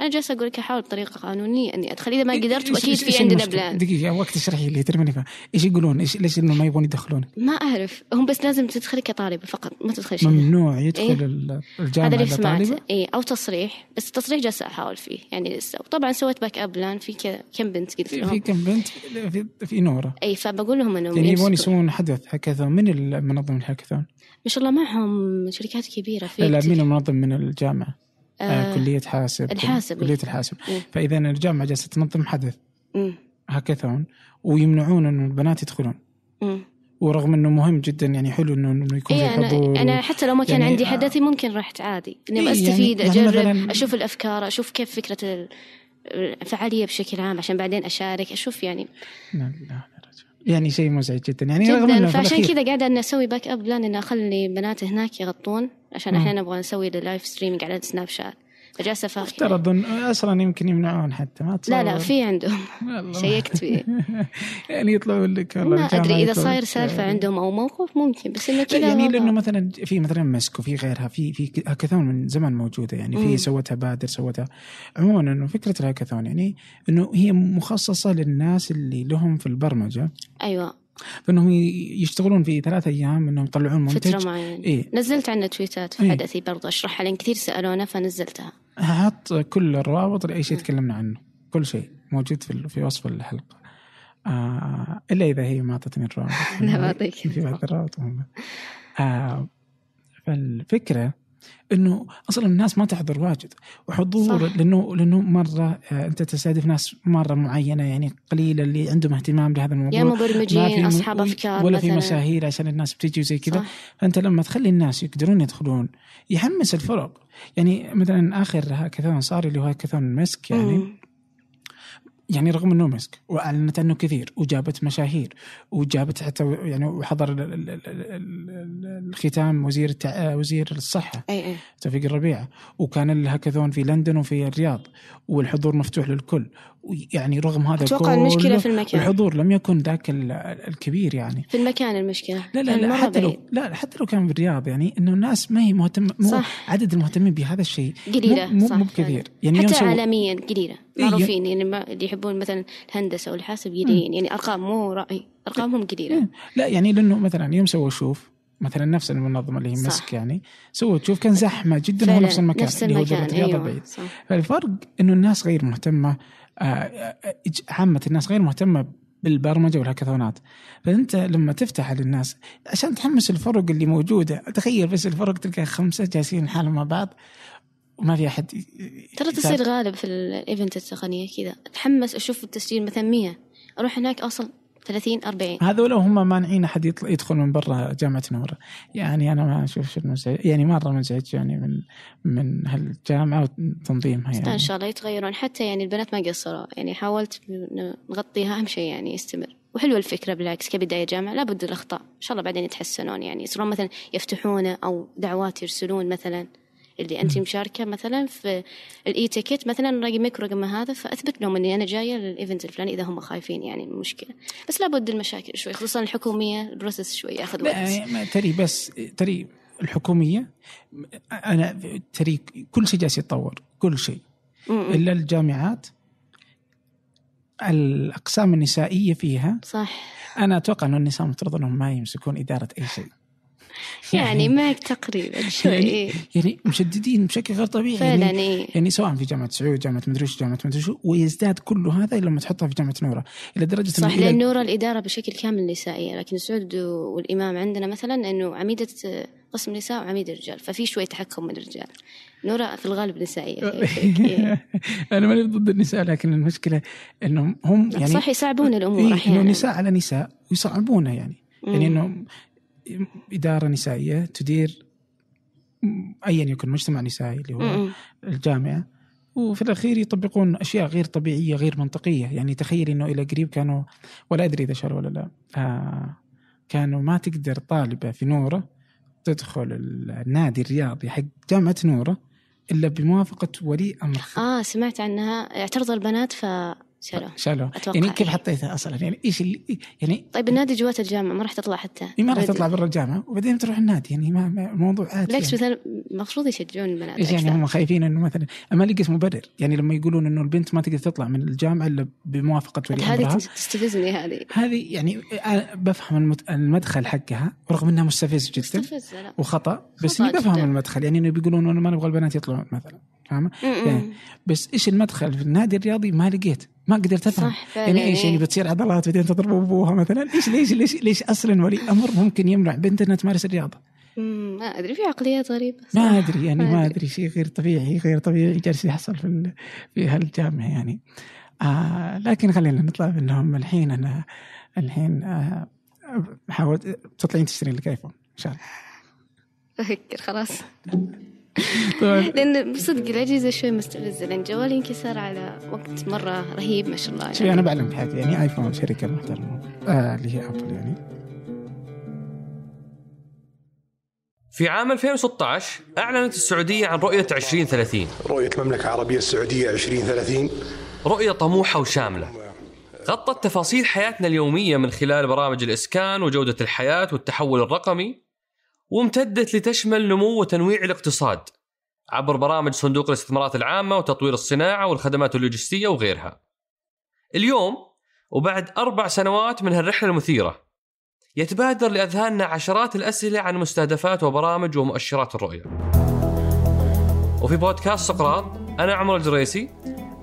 أنا جالسة أقول لك أحاول بطريقة قانونية إني أدخل إذا ما قدرت وأكيد في عندنا؟ بلان دقيقة وقت تشرحي لي فاهم إيش يقولون إيش ليش إنه ما يبغون يدخلون ما أعرف هم بس لازم تدخلي كطالبة فقط ما تدخلي شيء ممنوع يدخل إيه. ال- الجامعة هذا اللي سمعته؟ اي أو تصريح بس التصريح جالسة أحاول فيه يعني لسه وطبعا سويت backup plan في كم بنت قلت في لهم في كم بنت في, في نورة اي فبقول لهم إنهم يعني يبغون. يسوون حدث هاكاثون من المنظم الهاكاثون؟ ما شاء الله معهم شركات كبيرة في لا. مين المنظم من الجامعة؟ آه آه كلية حاسب الحاسب، كلية. الحاسب مم. فإذا الجامعة جالسه تنظم حدث مم. هاكاثون ويمنعون إنه البنات يدخلون مم. ورغم إنه مهم جدا يعني حلو انه إنه يكون في إيه حضور أنا, أنا حتى لو ما كان يعني عندي آه. حدثي ممكن رحت عادي إني إيه، يعني- يعني أجرب مثلاً- أشوف الأفكار أشوف كيف فكرة ال- الفعالية بشكل عام عشان بعدين أشارك أشوف يعني. يعني شيء مزعج جدا يعني رغم جدا في فعشان كذا قاعدة أنا أسوي backup plan إن أخلي بنات هناك يغطون عشان مم. إحنا نبغى نسوي live streaming على سناب شات فجالسة فاخر. افترض انه أصلا يمكن يمنعون حتى ما تصور لا لا في عندهم. شيكت فيه. يعني يطلعوا لك والله ما إذا يطلعوا صاير سالفة عندهم أو موقف ممكن بس لا كذا يعني. لأنه مثلا في مثلا مسك وفي غيرها في في هاكاثون من زمان موجودة يعني في. سوتها بادر سوتها. عموما إنه فكرة الهاكاثون يعني إنه هي مخصصة للناس اللي لهم في البرمجة. أيوة. فانهم يشتغلون في ثلاث أيام انهم يطلعون منتج فترة معينة إيه. نزلت عنه تويتات في إيه. حدثي برضو أشرحها لأن كثير سألونا فنزلتها حط كل الروابط لأي شيء تكلمنا عنه كل شيء موجود في في وصف الحلقة آه إلا إذا هي ما أعطتني الروابط لا، بعطيك. في بعض الروابط. آه فالفكرة إنه أصلا الناس ما تحضر واجد وحضور صح. لأنه لأنه مرة آه أنت تستهدف ناس مرة معينة يعني قليلة اللي عندهم اهتمام بهذا الموضوع يا مبرمجين أصحاب أفكار ولا في مشاهير عشان الناس بتجي وزي كذا. فأنت لما تخلي الناس يقدرون يدخلون يحمس الفرق يعني مثلا آخر هاكاثون صار اللي هو هاكاثون مسك يعني مم. يعني رغم إنه مسك وأعلنت عنه كثير وجابت مشاهير وجابت حتى يعني وحضر ال- ال- ال- ال- ال- الختام وزير التع... وزير الصحة أي. توفيق الربيع. وكان الهاكاثون في لندن وفي الرياض والحضور مفتوح للكل. يعني رغم هذا أتوقع كله المشكلة في المكان الحضور لم يكن ذاك ال- الكبير يعني في المكان المشكلة لا لا, لا مرة حتى لو. لا حتى لو كان بالرياض يعني إنه الناس ما هي مهتمه مو صح. عدد المهتمين بهذا الشيء قليلة مو مو, صح مو فعلا. بكثير يعني حتى سووا- عالميا قليلة إيه. معروفين يعني ما اللي يحبون مثلا الهندسة والحاسب قليلين يعني أرقام مو رأي أرقامهم قليلة إيه. لا يعني لأنه مثلا يوم سووا شوف مثلا نفس المنظمة اللي هي صح. مسك يعني سووا تشوف كان زحمة جدا هو نفس المكان نفس اللي هو المكان الرياض أيوة البعيد صح فالفرق إنه الناس غير مهتمة آه، عامة الناس غير مهتمة بالبرمجة والهاكاثونات فأنت لما تفتح للناس عشان تحمس الفرق اللي موجودة تخيل بس الفرق تلقى خمسة جالسين حالهم مع بعض وما في أحد ترى. تصير غالب في الايفنت التقنية كذا أتحمس أشوف التسجيل مثلا 100 أروح هناك أوصل 30 40 هذول هم مانعين أحد يدخل من برا جامعة نورة. يعني أنا ما أشوف شو المزعج يعني مرة مزعج يعني من من هالجامعة وتنظيمها يعني. إن شاء الله يتغيرون. حتى يعني البنات ما قصروا. يعني حاولت نغطيها أهم شيء يعني يستمر. وحلوة الفكرة بالعكس كبداية جامعة لابد الأخطاء. إن شاء الله بعدين يتحسنون. يعني يصيرون مثلا يفتحونه أو دعوات يرسلون مثلا. اللي انت مشاركة مثلا في ال e-ticket مثلا رقمك ورقم هذا فأثبت لهم إني أنا جاية لل event الفلاني إذا هم خايفين يعني من المشكلة بس لابد المشاكل شوي خصوصا الحكومية ال process شوي ياخذ وقت. تري بس تري الحكومية أنا تري كل شيء جالس يتطور كل شيء. إلا الجامعات الأقسام النسائية فيها. صح. أنا أتوقع ان النساء مفترض إنهم ما يمسكون إدارة أي شيء. يعني معك تقريبا شوي يعني, إيه. يعني مشددين بشكل غير طبيعي. فعلا يعني إيه. يعني سواء في جامعة سعود جامعة مدري وش جامعة مدري شو ويزداد كل هذا لما تحطها في جامعة نوره إلى درجة صح إنه لأن نورا الإدارة بشكل كامل نسائية. لكن سعود والإمام عندنا مثلا أنه عميدة قسم نساء وعميد رجال. ففي شوي تحكم من الرجال. نورا في الغالب نسائية. هيك- إيه. أنا ماني ضد النساء لكن المشكلة إنهم هم يعني صح يصعبون الأمور إيه إنه أحيانا. نساء على نساء ويصعبونه يعني. يعني انه إدارة نسائية تدير ايا يكن مجتمع نسائي اللي هو. الجامعة وفي الأخير يطبقون أشياء غير طبيعية غير منطقية. يعني تخيل إنه إلى قريب كانوا ولا أدري إذا شر ولا لا آه كانوا ما تقدر طالبة في نورة تدخل النادي الرياضي حق جامعة نورة إلا بموافقة ولي أمرها. آه سمعت عنها. اعترض البنات فشالوه شالوه أتوقع يعني كيف إيه. حطيتها أصلا؟ يعني إيش اللي يعني طيب النادي جوات الجامعة ما راح تطلع حتى. إيه ما راح. تطلع برا الجامعة. وبعدين تروح النادي يعني ما الموضوع عادي بالعكس يعني. مثلا المفروض يشجعون البنات إيش يعني. هم خايفين إنه مثلا ما لقيت مبرر. يعني لما يقولون إنه البنت ما تقدر تطلع من الجامعة إلا بموافقة ولي هذه تستفزني هذه. هذه يعني أنا بفهم المت- المدخل حقها رغم إنها مستفز جدا. تستفز لا. وخطأ. بس إني بفهم جداً. المدخل. يعني إنه بيقولون إنه ما نبغى البنات يطلعون مثلا. فاهمة؟ م-م. بس إيش المدخل؟ في النادي الرياضي ما لقيت. ما قدرت أفهم صح يعني إيش إيه. يعني بتصير عضلات بعدين تضرب أبوها مثلا ليش ليش ليش ليش أصلا ولي أمر ممكن يمنع بنت إنها تمارس الرياضة؟ ما أدري في عقليات غريبة ما. أدري يعني ما. أدري شيء غير طبيعي غير طبيعي جالس يحصل في ال- في هالجامعة يعني آه لكن خلينا نطلع منهم الحين أنا الحين آه حاول تطلعين تشترين لك ايفون إن شاء الله أفكر خلاص طبعا لأن بصدق الاجهزه شوي مستفزه لأن جوالي انكسر على وقت مرة رهيب ما شاء الله. شوي أنا بعلمك حاجة يعني ايفون شركة محترمة. آه اللي هي ابل يعني. في عام 2016 أعلنت السعودية عن رؤية 2030 رؤية المملكة العربية السعودية 2030 رؤية طموحة وشاملة. غطت تفاصيل حياتنا اليومية من خلال برامج الإسكان وجودة الحياة والتحول الرقمي. وامتدت لتشمل نمو وتنويع الاقتصاد عبر برامج صندوق الاستثمارات العامة وتطوير الصناعة والخدمات اللوجستية وغيرها. اليوم وبعد أربع سنوات من هالرحلة المثيرة يتبادر لأذهاننا عشرات الأسئلة عن مستهدفات وبرامج ومؤشرات الرؤية. وفي بودكاست سقراط أنا عمر الجريسي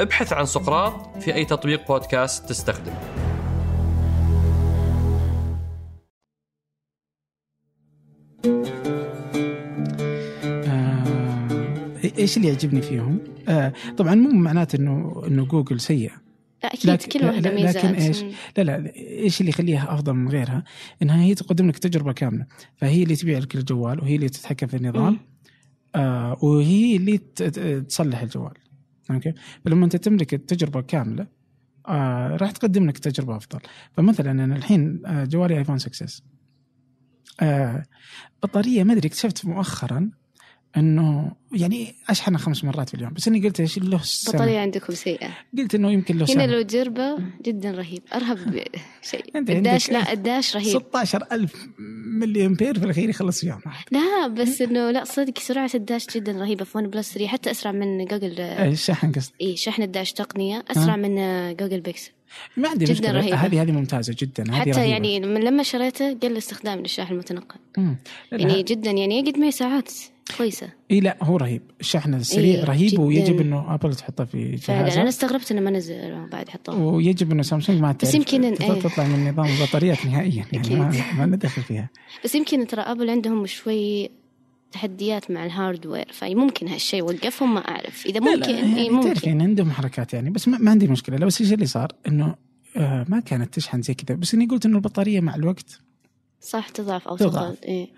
ابحث عن سقراط في أي تطبيق بودكاست تستخدم آه إيش اللي يعجبني فيهم؟ آه طبعا مو معناته انه إنه جوجل سيء لا أكيد لكن- كل واحدة لا- ميزات لكن إيش؟ مم. لا لا إيش اللي يخليها أفضل من غيرها؟ إنها هي تقدم لك تجربة كاملة، فهي اللي تبيع لك الجوال وهي اللي تتحكم في النظام. آه وهي اللي تصلح الجوال. okay؟ فلما أنت تملك التجربة كاملة آه راح تقدم لك تجربة أفضل. فمثلا أنا الحين آه جوالي ايفون 6 اس. آه بطارية ما أدري اكتشفت مؤخرا إنه يعني اشحنها خمس مرات في اليوم. بس إني قلت إيش له. البطاريه عندكم سيئة. قلت إنه يمكن له هنا. لو تجربه جدا رهيب. أرهب شيء. الداش لا الداش رهيب. 16000 ملي امبير في الأخير يخلص في يوم. لا بس إنه لا صدق سرعة الداش جدا رهيبة في ون بلس 3 حتى أسرع من جوجل الشحن قصدي اي شحن الداش تقنية. أسرع من جوجل بيكسل ما عندي جداً مشكلة. رهيبة. هذه هذه ممتازة جدا. هذه حتى رهيبة. يعني من لما شريته قل استخدامي للشاحن المتنقل. يعني جدا يعني يقعد معي ساعات. كويسة. إي لا هو رهيب. الشحن السريع إيه، رهيب جداً. ويجب إنه ابل تحطه في فعلا أنا جهازها استغربت إنه ما نزل بعد حطوه. ويجب إنه سامسونج ما بس تعرف يمكن إن- تطلع- إيه. تطلع من نظام البطاريات نهائيا يعني ما. ما ندخل فيها. بس يمكن ترى ابل عندهم شوي تحديات مع ال hardware فممكن هالشيء وقفهم ما أعرف. إذا لا، ممكن لا إي يعني ممكن تعرفين عندهم حركات يعني بس ما, ما عندي مشكلة. لو بس إيش اللي صار؟ إنه آه ما كانت تشحن زي كذا. بس إني قلت إنه البطارية مع الوقت صح تضعف أو تضعف. تقل إيه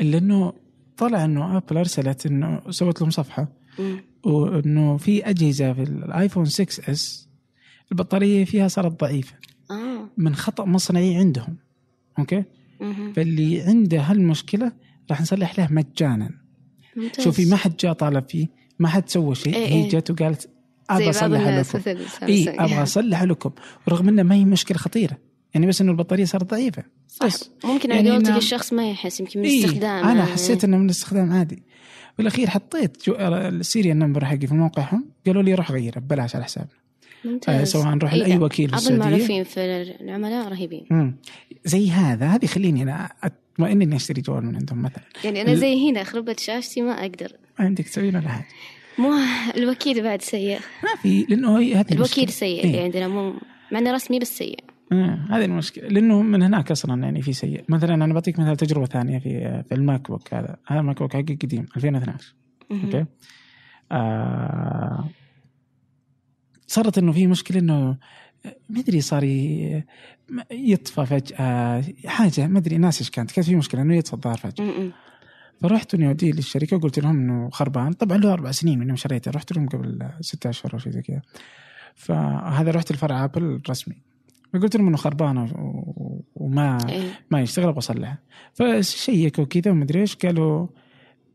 إلا إنه طلع إنه آبل أرسلت إنه سوت لهم صفحة. وإنه في أجهزة في الآيفون 6 إس البطارية فيها صارت ضعيفة آه من خطأ مصنعي عندهم okay. فاللي عنده هالمشكلة راح نصلح له مجانا ممتاز. شوفي ما حد جاء طالب فيه ما حد سوى شيء إيه هي إيه. جت وقالت أبغى اصلح لكم اي. أبغى اصلح لكم رغم إنه ما هي مشكلة خطيرة يعني بس إنه البطارية صارت ضعيفة. بس. ممكن يعني على قولتك إنه- الشخص ما يحس يمكن من إيه استخدام أنا حسيت إنه من الاستخدام عادي. بالأخير حطيت جو- ال serial number حقي في موقعهم قالوا لي روح غيره ببلاش على حسابنا. آه، سواء نروح إيه لاي لا، وكيل في اظن السعوديه معروفين في العملاء رهيبين. مم. زي هذا هذه يخليني أنا أطمئن إني أشتري جوال من عندهم مثلا. يعني أنا زي هنا خربت شاشتي ما أقدر. ما عندك تسوي ولا حاجة؟ مو الوكيل بعد سيء. ما في لأنه هي هذه الوكيل. سيء إيه. اللي عندنا مو مع إنه رسمي بس سيء. آه، هذه المشكلة. لأنه من هناك أصلا يعني في سيء. مثلا أنا بعطيك مثلا تجربة ثانية في في الماك بوك هذا. هذا الماك بوك حقي قديم 2012 مهم. okay؟ آه صارت إنه في مشكلة إنه ما أدري صار يطفى فجأة. حاجة ما أدري ناس إيش كانت. كانت في مشكلة إنه يطفى الظاهر فجأة. فرحت اني اوديه للشركة وقلت لهم إنه خربان. طبعا له أربع سنين من يوم شريته. رحت لهم قبل ستة أشهر أو شيء زي كذا. فهذا رحت الفرع آبل الرسمي فقلت لهم إنه خربان و- و- وما إيه. ما يشتغل أبغى اصلحه فشيكوا كذا ومدري إيش قالوا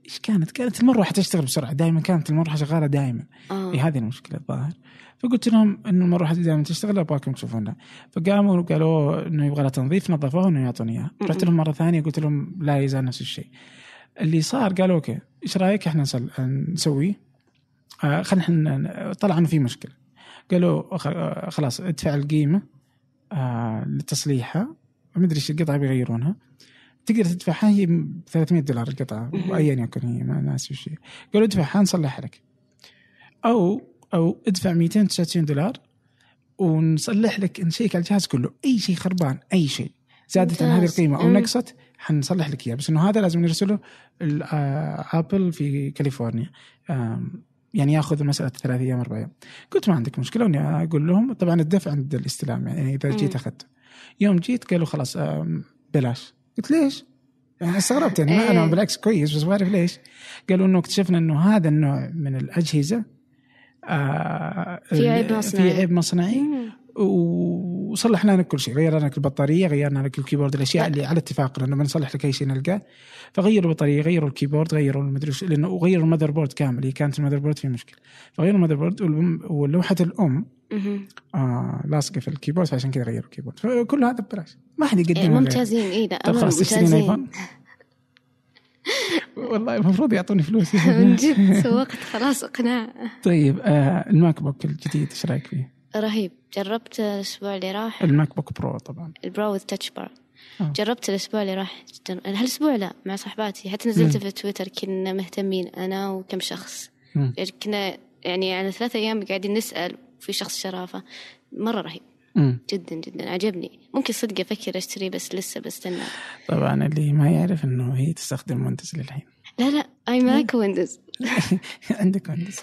إيش كانت؟ كانت المروحه تشتغل بسرعة دائما كانت المروحه شغالة دائما آه. إيه هذه المشكلة الظاهر. فقلت لهم إنه المروحه دائما تشتغل أبغاكم تشوفونها. فقاموا وقالوا إنه يبغى لها تنظيف نظفوها انه يعطوني إياها. رحت لهم مرة ثانية قلت لهم لا يزال نفس الشيء. اللي صار قالوا أوكي إيش رأيك إحنا. نسويه آه خلينا إحنا طلع إنه في مشكلة. قالوا آه، خلاص ادفع القيمة. آه لتصليحها. ما ادري إيش القطعة بيغيرونها. تقدر تدفعها هي ب 300 دولار القطعة. ايا يكن هي ما ناسي وش هي. قالوا ادفعها نصلحها لك. أو أو ادفع 299 دولار ونصلح لك نشيك على الجهاز كله. أي شيء خربان أي شيء. زادت عن هذه. القيمة أو. نقصت حنصلح لك اياه بس إنه هذا لازم نرسله آه، آبل في كاليفورنيا. يعني ياخذ مساله ثلاث أيام أربع أيام قلت ما عندك مشكلة وأني أقول لهم طبعا الدفع عند الاستلام يعني إذا جيت. اخذته يوم جيت قالوا خلاص آم، بلاش قلت ليش؟ يعني استغربت يعني ما أنا إيه. بالعكس كويس بس ما أعرف ليش قالوا إنه اكتشفنا إنه هذا النوع من الأجهزة آه في عيب مصنعي. في عيب مصنعي مم. وصلحنا لك كل شيء. غيرنا لك البطارية غيرنا لك الكيبورد الأشياء اللي على اتفاق لأنه بنصلح لك أي شيء نلقاه. فغيروا البطارية غيروا الكيبورد غيروا المدري لأنه وغيروا الـ motherboard كامل. هي كانت الـ motherboard في مشكلة. فغيروا الـ motherboard لوحة الأم. آه لاصقة في الكيبورد فعشان كذا غيروا الكيبورد. فكل هذا ببلاش. ما حد يقدم إيه،. ممتازين. اي لا أمر خلاص تشترين آيفون والله المفروض يعطوني فلوس. من جد سوقت خلاص اقناع طيب آه الماك بوك الجديد إيش رأيك فيه؟ رهيب. جربت الأسبوع اللي راح؟ الماك بوك برو طبعا. البرو touch bar. جربت الأسبوع اللي راح؟ جدا. هالأسبوع لا مع صاحباتي. حتى نزلت مم. في تويتر كنا مهتمين أنا وكم شخص. مم. كنا يعني على ثلاثة أيام قاعدين نسأل في شخص شرافه مرة رهيب. مم. جدا جدا. عجبني. ممكن صدق أفكر اشتري بس لسه بستنى. طبعا اللي ما يعرف إنه هي تستخدم ويندوز للحين. لا لا. اي ماك ويندوز عندك ويندوز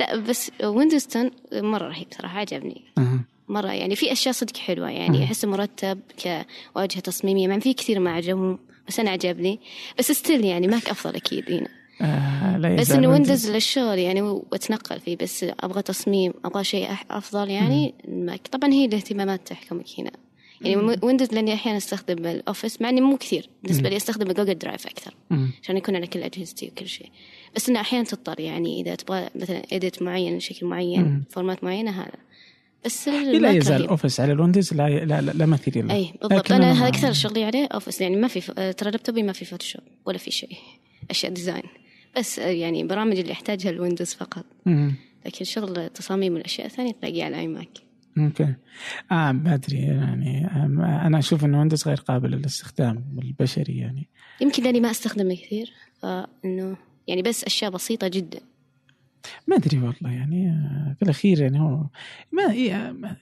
لا بس ويندوز 10 مرة رهيب صراحة عجبني أها. مرة يعني في أشياء صدق حلوة يعني مم. أحسه مرتب كواجهة تصميمية مع في كثير ما عجبهم بس أنا عجبني بس still يعني ماك أفضل أكيد هنا آه لا بس إنه ويندوز. للشغل يعني وأتنقل فيه بس أبغى تصميم أبغى شيء أفضل يعني الماك طبعا هي الاهتمامات تحكمك هنا يعني. ويندوز لأني أحيانا أستخدم الأوفيس مع إني مو كثير بالنسبة. لي أستخدم جوجل درايف أكثر. عشان يكون على كل أجهزتي وكل شيء بس إنه أحيانا تضطر يعني إذا تبغى مثلا edit معين شكل معين مم. فورمات معينه هذا. بس لا يزال. اوفيس على الويندوز لا لا لا, لا مثيل له أي بالضبط. أنا هذا أكثر شغلي عليه اوفيس يعني ما في ف... ترى لابتوبي ما في فوتوشوب ولا في شيء. أشياء design بس آه، يعني برامج اللي أحتاجها الويندوز فقط. مم. لكن شغل التصاميم والاشياء الثانية تلاقيها على اي ماك أوكي. آه ما أدري يعني آه أنا أشوف انه ويندوز غير قابل للاستخدام البشري يعني. يمكن لأني ما أستخدمه كثير فإنه يعني بس أشياء بسيطة جدا. ما أدري والله يعني آه في الأخير يعني هو ما إيه ما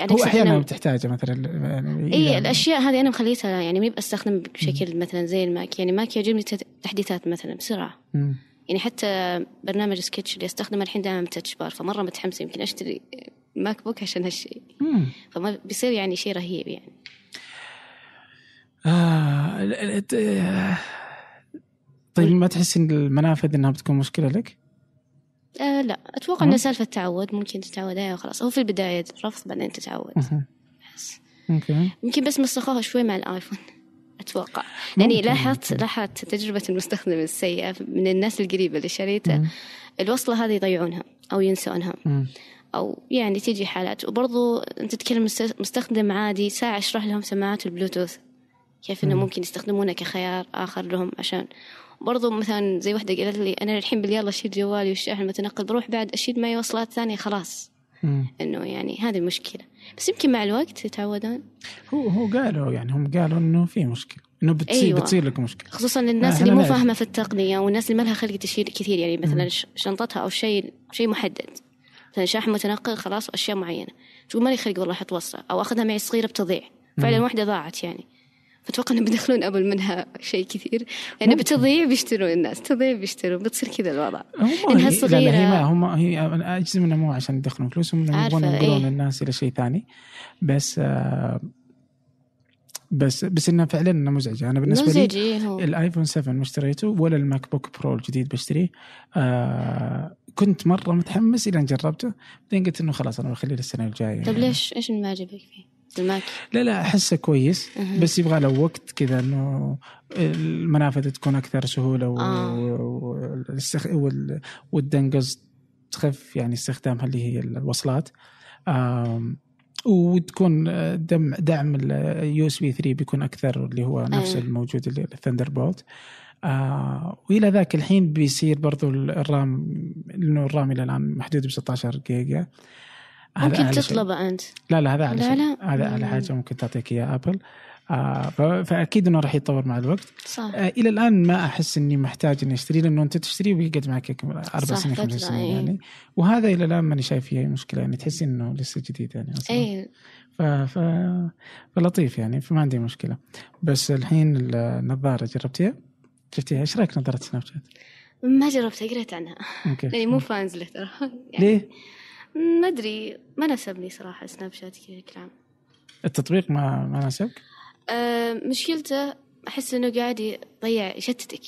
يعني هو أحيانا بتحتاجه مثلا يعني اي الأشياء هذه أنا مخليتها يعني مي بستخدم بشكل مثلا زي الماك يعني ماك يعجبني تحديثات مثلا بسرعة. مم. يعني حتى برنامج سكتش اللي أستخدمه الحين دائما touch bar فمرة متحمسه يمكن أشتري ماك بوك عشان هالشيء. فما بيصير يعني شيء رهيب يعني. آه آه، طيب ما تحس ان المنافذ إنها بتكون مشكلة لك؟ آه لا أتوقع. انه سالفة تعود ممكن تتعود. عليها وخلاص هو في البداية رفض بعدين تتعود. أها. أوكي. يمكن بس مسخوها شوي مع الآيفون أتوقع. يعني لاحظت لاحظت تجربة المستخدم السيئة من الناس القريبة اللي شريته. الوصلة هذه يضيعونها أو ينسونها. مم. أو يعني تيجي حالات. وبرضو أنت تتكلم مست- مستخدم عادي ساعة اشرح لهم سماعات البلوتوث. كيف إنه مم. ممكن يستخدمونه كخيار آخر لهم عشان برضو مثلا زي وحدة قالت لي أنا الحين باليلا اشيل جوالي والشاحن المتنقل بروح بعد أشيل معي وصلات ثانية خلاص. إنه يعني هذه المشكلة. بس يمكن مع الوقت يتعودون. هو هو قالوا يعني هم قالوا إنه في مشكلة إنه بتصير أيوة. بتصير لك مشكلة. خصوصا للناس اللي مو. فاهمة في التقنية والناس اللي ما لها خلق تشيل كثير يعني مثلا شنطتها أو شيء شيء محدد. مثلا شاحن متنقل خلاص واشياء معينة. تقول مالي خلق والله أحط وصله أو أخذها معي صغيرة بتضيع. فعلا. واحدة ضاعت يعني. فأتوقع انه بيدخلون أبل منها شيء كثير يعني. بتضيع بيشترون الناس تضيع بيشترون بتصير كذا الوضع هم إنها هي- لا لا هي ما صغيرة. هم هي أنا أجزم انه مو عشان يدخلون فلوسهم إنهم عارفة، يبغون ينقلون إيه. الناس إلى شيء ثاني بس آه بس بس إنها فعلا إنها مزعجة أنا بالنسبة لي هو. الآيفون 7 ما اشتريته ولا الماك بوك برو الجديد بشتريه آه كنت مرة متحمس إلى أن جربته بعدين قلت إنه خلاص أنا بخليه للسنة الجاية طب ليش إيش اللي ما عجبك فيه؟ الماك لا لا أحسه كويس. بس يبغى له وقت كذا إنه المنافذ تكون أكثر سهولة و... آه. وال... والـ dongles تخف يعني استخدامها اللي هي الوصلات آم... وتكون دم دعم الـ USB 3 بيكون أكثر اللي هو نفس أيه. الموجود اللي الـ Thunderbolt آه وإلى ذاك الحين بيصير برضو الـ RAM لأنه الـ RAM إلى الآن محدود ب 16 جيجا ممكن أعلى. تطلبه أنت لا لا هذا على لا، شيء لا. هذا على مم. حاجة ممكن تعطيك إياها آبل آه فأكيد إنه راح يتطور مع الوقت صح آه إلى الآن ما أحس إني محتاج إني أشتري لأنه أنت تشتريه ويقعد معك أربع سنين خمس سنين إيه. يعني وهذا إلى الآن ماني شايف فيه أي مشكلة يعني تحس إنه لسه جديد يعني أصلا اي ف... ف... فلطيف يعني فما عندي مشكلة بس الحين النظاره جربتيها؟ شفتيها إيش رأيك نظارة سناب شات؟ ما جربتها قريت عنها أوكي يعني مو fans له ترى يعني ليه؟ ما أدري ما ناسبني صراحة سناب شات كذا كلام التطبيق ما ما ناسبك؟ أه مشكلته أحس إنه قاعد يضيع يشتتك.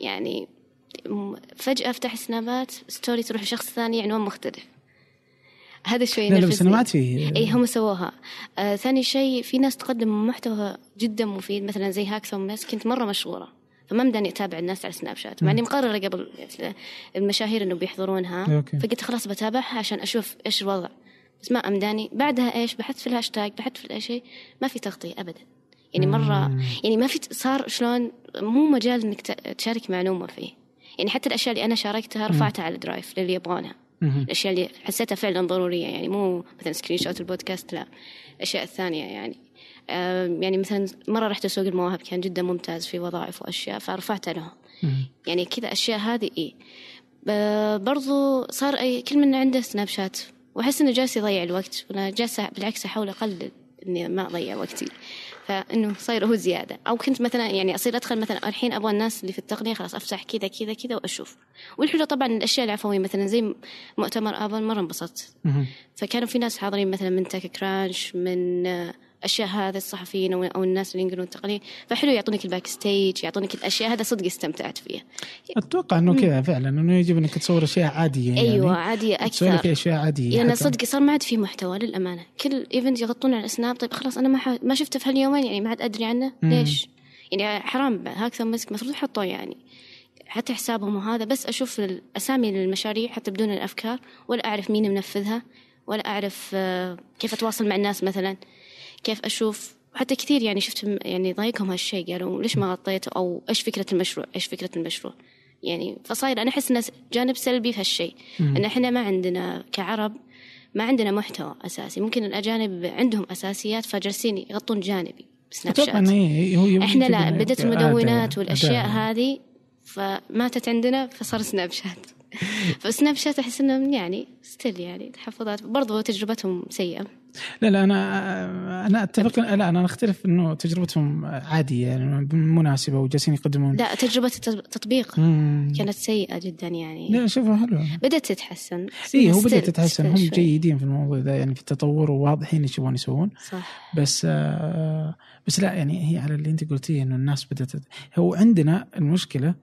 يعني فجأة أفتح سنابات story تروح لشخص ثاني عنوان مختلف. هذا شوي لا عاد فيه إي هم سووها. آه ثاني شيء في ناس تقدم محتوى جدا مفيد مثلا زي هاكاثون ماس كنت مرة مشغوله فما مداني أتابع الناس على سناب شات مع إني مقررة قبل المشاهير إنه بيحضرونها. أوكي. فقلت خلاص بتابعها عشان أشوف إيش الوضع. بس ما أمداني. بعدها إيش؟ بحثت في الهاشتاج بحثت في الأشياء ما في تغطية ابدا. يعني مرة مم. يعني ما في صار شلون مو مجال إنك تشارك معلومه فيه. يعني حتى الأشياء اللي أنا شاركتها رفعتها على الـ Drive للي يبغونها. الأشياء اللي حسيتها فعلا ضرورية. يعني مو مثلا screenshot البودكاست لا. الأشياء الثانية يعني. يعني مثلا مرة رحت سوق المواهب كان جدا ممتاز في وظائف وأشياء فرفعتها لهم. يعني كذا أشياء هذه ب- برضو صار أي كل من عنده سناب شات وأحس إنه جالس يضيع الوقت وأنا جالسه بالعكس أحاول أقلل إني ما أضيع وقتي. فإنه صاير هو زيادة. أو كنت مثلا يعني أصير أدخل مثلا الحين أبغى الناس اللي في التقنية خلاص أفتح كذا كذا كذا وأشوف. والحلو طبعا الأشياء العفوية مثلا زي مؤتمر Apple مرة انبسطت. فكانوا في ناس حاضرين مثلا من TechCrunch من آه، اشياء هذا الصحفيين أو أو الناس اللي ينقلون التقنية. فحلو يعطونك ال backstage يعطونك الأشياء هذا صدق استمتعت فيها. أتوقع إنه كذا فعلا إنه يجب إنك تصور أشياء عادية يعني. أيوه عادية أكثر. في أشياء عادية يعني حتى. صدق صار ما عاد في محتوى للأمانة. كل event يغطون على السناب طيب خلاص أنا ما ح... ما شفته في هاليومين يعني ما عاد أدري عنه. مم. ليش؟ يعني حرام Hack مسك المفروض يحطوه يعني. حتى حسابهم وهذا بس أشوف الاسامي للمشاريع حتى بدون الأفكار ولا أعرف مين منفذها ولا أعرف آه، كيف أتواصل مع الناس مثلا. كيف أشوف حتى كثير يعني شفت يعني ضايقهم هالشيء قالوا ليش ما غطيته أو إيش فكرة المشروع؟ إيش فكرة المشروع؟ يعني فصاير أنا أحس انه جانب سلبي في هالشيء إن إحنا ما عندنا كعرب ما عندنا محتوى أساسي. ممكن الأجانب عندهم أساسيات فجالسين يغطون جانبي أتوقع شات إيه، إحنا لا إنه بدت المدونات والاشياء أداة. هذه فماتت عندنا فصار سناب شات فسناب شات أحس إنهم يعني ستيل يعني تحفظات برضو تجربتهم سيئة. لا لا أنا أنا أتفق. لا أنا أختلف إنه تجربتهم عادية يعني مناسبة وجالسين يقدمون. لا تجربة التطبيق مم. كانت سيئة جدا يعني. لا شوفها حلوة. بدأت تتحسن. اي هو بدأت تتحسن. هم شوي. جيدين في الموضوع ذا يعني في التطور وواضحين إيش يبغون يسوون. صح. بس آه بس لا يعني هي على اللي أنت قلتيه إنه الناس بدأت هو عندنا المشكلة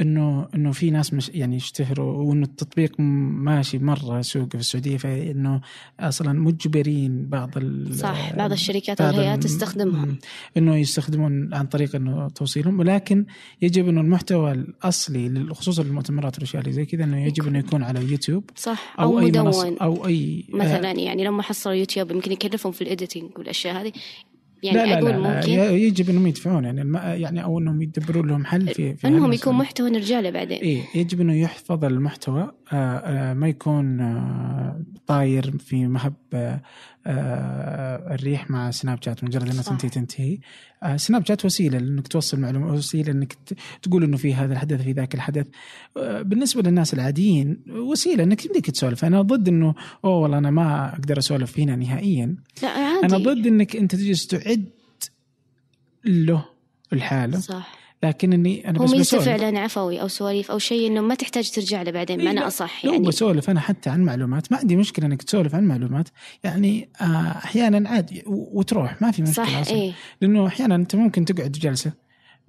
إنه إنه في ناس مش يعني يشتهروا وإنه التطبيق ماشي مرة سوق في السعودية فإنه أصلا مجبرين بعض ال- صح بعض الشركات والهيئات مم. إنه يستخدمون عن طريق إنه توصيلهم ولكن يجب إنه المحتوى الأصلي خصوصا المؤتمرات والأشياء اللي زي كذا إنه يجب إنه يكون على يوتيوب صح أو, أو, أي مدون أو أي مثلا يعني لما حصلوا يوتيوب يمكن يكلفهم في ال editing والأشياء هذه يعني لا لا أقول لا, لا ممكن ي- يجب إنهم يدفعون يعني الم... يعني أو إنهم يدبرون لهم حل في, في انهم. يكون محتوى نرجع له بعدين إيه يجب إنه يحفظ المحتوى آه، آه، ما يكون آه، طاير في مهب الريح مع سناب شات. مجرد أنها. تنتهي تنتهي. آه، سناب شات وسيلة لأنك توصل معلومة وسيلة أنك تقول إنه في هذا الحدث في ذاك الحدث. آه، بالنسبة للناس العاديين وسيلة أنك يمديك تسولف. أنا ضد إنه أوه والله أنا ما أقدر أسولف هنا نهائيا. لا عادي. أنا ضد إنك أنت تجلس تعد له الحالة. صح. لكن إني أنا هو بس ميزته بسولف. فعلا عفوي أو سواليف أو شيء إنه ما تحتاج ترجع له بعدين إيه، معنى لا، أصح لو يعني. بسولف أنا حتى عن معلومات ما عندي مشكلة إنك تسولف عن معلومات. يعني آه، أحيانا عادي وتروح ما في مشكلة صح أصلاً. إيه. لأنه أحيانا أنت ممكن تقعد جلسة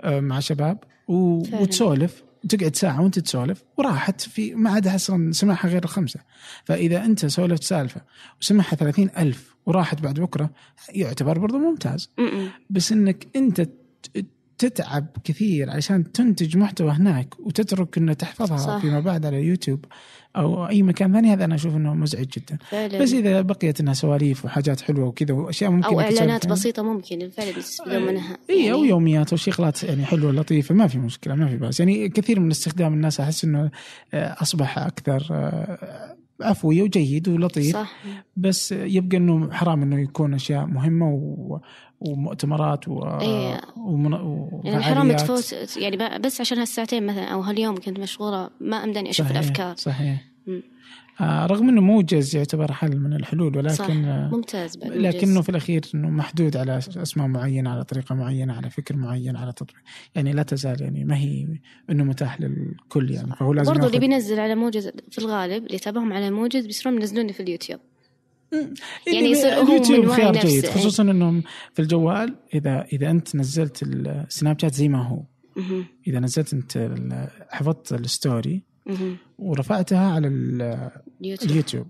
آه، مع شباب و... فعلاً. وتسولف. تقعد ساعة وأنت تسولف وراحت في ما عاد أصلا سمعها غير الخمسة. فإذا أنت سولفت سالفة وسمعها ثلاثين ألف وراحت بعد بكرة يعتبر برضو ممتاز. م-م. بس إنك أنت ت- تتعب كثير عشان تنتج محتوى هناك وتترك إنه تحفظها صح. فيما بعد على يوتيوب أو أي مكان ثاني. هذا أنا أشوف إنه مزعج جدا. فعلا. بس إذا بقيت إنها سواليف وحاجات حلوة وكذا وأشياء ممكن أو إعلانات. بسيطة ممكن فعلا يستفيدون منها إي أو يعني يوميات أو شغلات يعني حلوة لطيفة ما في مشكلة ما في بأس. يعني كثير من استخدام الناس أحس إنه آه، أصبح أكثر آه، عفوي وجيد ولطيف. صح. بس يبقى إنه حرام إنه يكون أشياء مهمة و... ومؤتمرات و... إيه. ومن... يعني حرام وفعاليات. تفوت يعني بس عشان هالساعتين مثلا أو هاليوم كنت مشغولة ما امداني أشوف صحيح الأفكار صحيح. آه رغم إنه موجز يعتبر حل من الحلول ولكن صح آه ممتاز بعد لكنه. في الأخير إنه محدود على أسماء معينة على طريقة معينة على فكر معين على تطبيق يعني لا تزال يعني ما هي إنه متاح للكل يعني فهو لازم برضو اللي بينزل على موجز في الغالب اللي يتابعهم على موجز بيصيرون ينزلوني في اليوتيوب يعني يعني يصير هو اليوتيوب خيار جيد إيه. خصوصا إنهم في الجوال اذا إذا أنت نزلت السناب شات زي ما هو. إذا نزلت أنت حفظت ال story. ورفعتها على ال- اليوتيوب.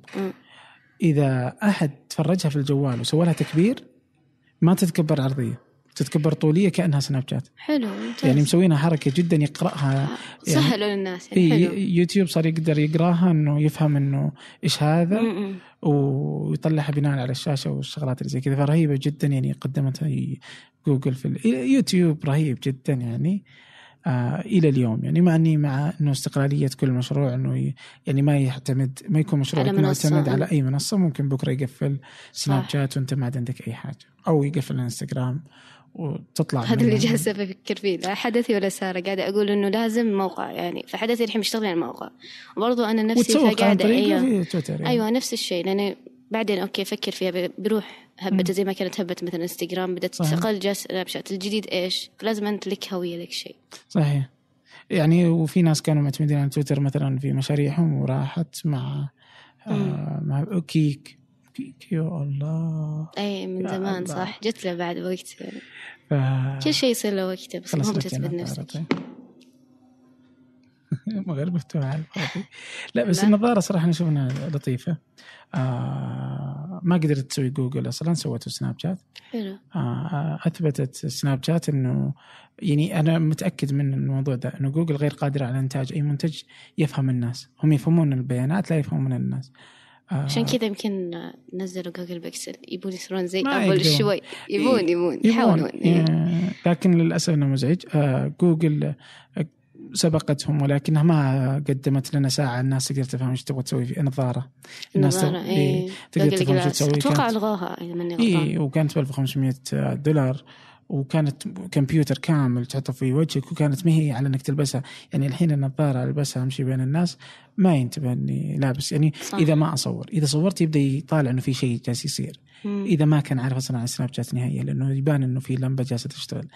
إذا أحد تفرجها في الجوال وسوى لها تكبير ما تتكبر عرضية تتكبر طولية كأنها سناب شات. حلو ممتاز. يعني مسوينها حركة جدا يقرأها يعني سهلوا للناس يعني حلو. يوتيوب صار يقدر يقراها إنه يفهم إنه إيش هذا م-م. ويطلعها بناء على الشاشة والشغلات اللي زي كذا. فرهيبة جدا يعني قدمتها جوجل في ال- يوتيوب رهيب جدا يعني آه إلى اليوم. يعني مع إني مع إنه استقلالية كل مشروع إنه يعني ما يعتمد ما يكون مشروع على. معتمد على أي منصة. ممكن بكرة يقفل سناب. شات وأنت ما عاد عندك أي حاجة. أو يقفل الانستغرام وتطلع هذا اللي منها. جالسة أفكر فيه لا حدثي ولا سارة. قاعدة أقول إنه لازم موقع. يعني فحدثي الحين مشتغل على الموقع. وبرضو أنا نفسي في تويتر يعني. أيوه نفس الشيء. لأن بعدين أوكي فكر فيها. بروح هبته زي ما كانت هبة مثلا إنستغرام. صحيح. تستقل جا سناب شات. الجديد إيش؟ فلازم أنت لك هوية لك شيء. صحيح. يعني وفي ناس كانوا معتمدين على تويتر مثلا في مشاريعهم وراحت مع آه مع Kik. يا الله. أي من زمان الله. صح. جت له بعد وقت. ف... كل شيء يصير له وقته بس المهم تثبت نفسك على الفاضي. لا بس لا. النظارة صراحة أنا أشوف إنها لطيفة. آه ما قدرت تسوي جوجل أصلا سوته سناب شات حلو. آه أثبتت سناب شات إنه يعني أنا متأكد من الموضوع ده إنه جوجل غير قادرة على إنتاج أي منتج يفهم الناس. هم يفهمون البيانات لا يفهمون الناس. عشان كذا يمكن نزلوا Google Pixel. يبون يصيرون زي ابل. شوي. يبون إيه، يبون. يحاولون إيه. آه، لكن للأسف انه مزعج. آه، جوجل آه، سبقتهم ولكنها ما قدمت لنا ساعة. الناس تقدر تفهم إيش تبغى تسوي في نظارة. الناس إيه إيه، تقدر تفهم إيش تسوي. أتوقع الغوها إذا ماني اي غلطان. وكانت ب 1500 دولار. وكانت كمبيوتر كامل تحطه في وجهك وكانت ما هي على إنك تلبسها. يعني الحين النظاره ألبسها أمشي بين الناس ما ينتبه إني لابس. يعني صح. إذا ما أصور إذا صورت يبدأ يطالع إنه في شيء جالس يصير. مم. إذا ما كان عارف أصلا عن سناب شات نهائيا لأنه يبان إنه في لمبة جالسة تشتغل.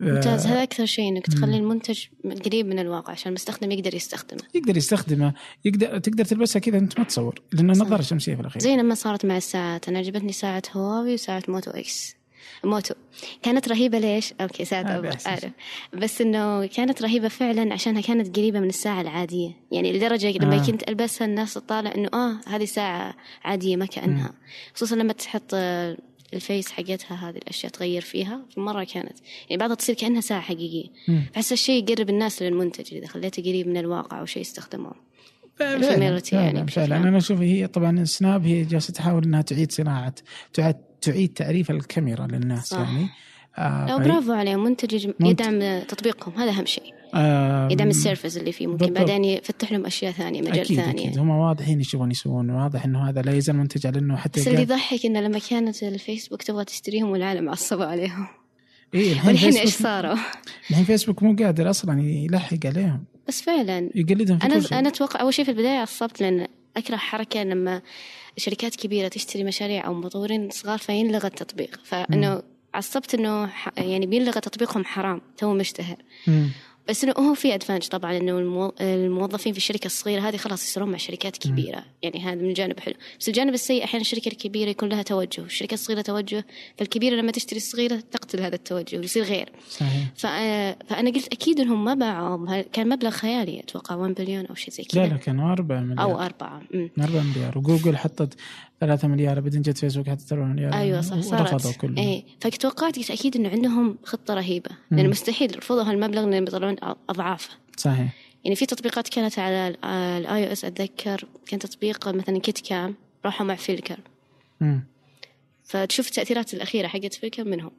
ممتاز. آه، هذا أكثر شيء إنك تخلي المنتج قريب من الواقع عشان المستخدم يقدر يستخدمه. يقدر يستخدمه يقدر تقدر تلبسها كذا أنت ما تصور لأنه صح. نظارة شمسية في الأخير. زي لما صارت مع الساعات. أنا عجبتني ساعة هواوي وساعة Moto X. موتو كانت رهيبة ليش؟ أوكي ساعد هذا أعرف. بس إنه كانت رهيبة فعلا عشانها كانت قريبة من الساعة العادية يعني لدرجة لما آه. كنت ألبسها الناس تطالع إنه آه هذه ساعة عادية ما كأنها خصوصا لما تحط آه، ال face حقتها هذه الأشياء تغير فيها مرة كانت يعني بعضها تصير كأنها ساعة حقيقية مم. بحس الشيء يقرب الناس للمنتج إذا خليته قريب من الواقع أو شيء يستخدموه فعلا يعني فعلا. أنا أشوف هي طبعا سناب هي جالسة تحاول إنها تعيد صناعة تعيد تعيد تعريف الكاميرا للناس صح. يعني. آه برافو عليهم منتج يدعم تطبيقهم هذا أهم شيء. آه يدعم ال service اللي فيه ممكن. بعدين يفتح لهم أشياء ثانية مجال أكيد ثاني أكيد هم واضحين إيش يبغون يسوون واضح إنه هذا لا يزال منتج على انه حتى بس اللي يضحك إنه لما كانت الفيسبوك تبغى تشتريهم والعالم عصبوا عليهم. إيه الحين إيش صاروا؟ الحين فيسبوك مو قادر أصلا يلحق عليهم. بس فعلا. يقلدهم في أنا أنا أتوقع أول شيء في البداية عصبت لأن أكره حركة لما شركات كبيرة تشتري مشاريع أو مطورين صغار فينلغى التطبيق فإنه عصبت إنه ح- يعني بينلغى تطبيقهم حرام تو مشتهر. بس إنه هو في advantage طبعا إنه المو... الموظفين في الشركة الصغيرة هذه خلاص يصيرون مع شركات كبيرة. يعني هذا من جانب حلو. بس الجانب السيء أحيانا الشركة الكبيرة يكون لها توجه. والشركة الصغيرة توجه فالكبيرة لما تشتري الصغيرة تقتل هذا التوجه ويصير غير. صحيح. فأنا, فأنا قلت أكيد إنهم ما باعوا كان مبلغ خيالي أتوقع 1 بليون أو شيء زي لا لا كذا كانوا 4 مليار. أو أربعة. أمم. 4 مليار. وجوجل حطت 3 مليار بعدين جت فيسبوك حطت 4 مليار. أيوه صح صارت. كلهم إيه فتوقعت قلت أكيد إنه عندهم خطة رهيبة. مم. لأن مستحيل يرفضوا هالمبلغ لأن بيطلعون اضعافه صحيح. يعني في تطبيقات كانت على ال iOS أتذكر كان تطبيق مثلا KitCam راحوا مع Flickr مم. فتشوف التأثيرات الأخيرة حقت Flickr منهم.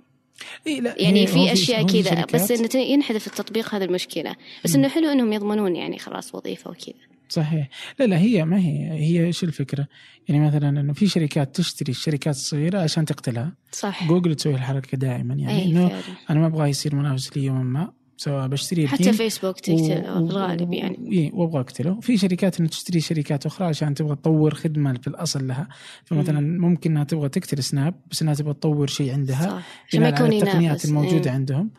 إيه لا يعني في أشياء كذا بس إنه ينحذف التطبيق هذا المشكلة. بس إنه حلو إنهم يضمنون يعني خلاص وظيفة وكذا. صحيح. لا لا هي ما هي هي إيش الفكرة؟ يعني مثلا إنه في شركات تشتري الشركات الصغيره عشان تقتلها. صح جوجل تسوي الحركة دائما يعني أي إنه فعلا. أنا ما أبغى يصير منافس لي يوم ما سواء بشتري حتى فيسبوك تقتل في الغالب يعني. اي وأبغى أقتله. في شركات إنه تشتري شركات أخرى عشان تبغى تطور خدمة في الأصل لها. فمثلا ممكن إنها تبغى تقتل سناب بس إنها تبغى تطور شيء عندها. صح. عشان ما يكون التقنيات الموجودة إيه. عندهم.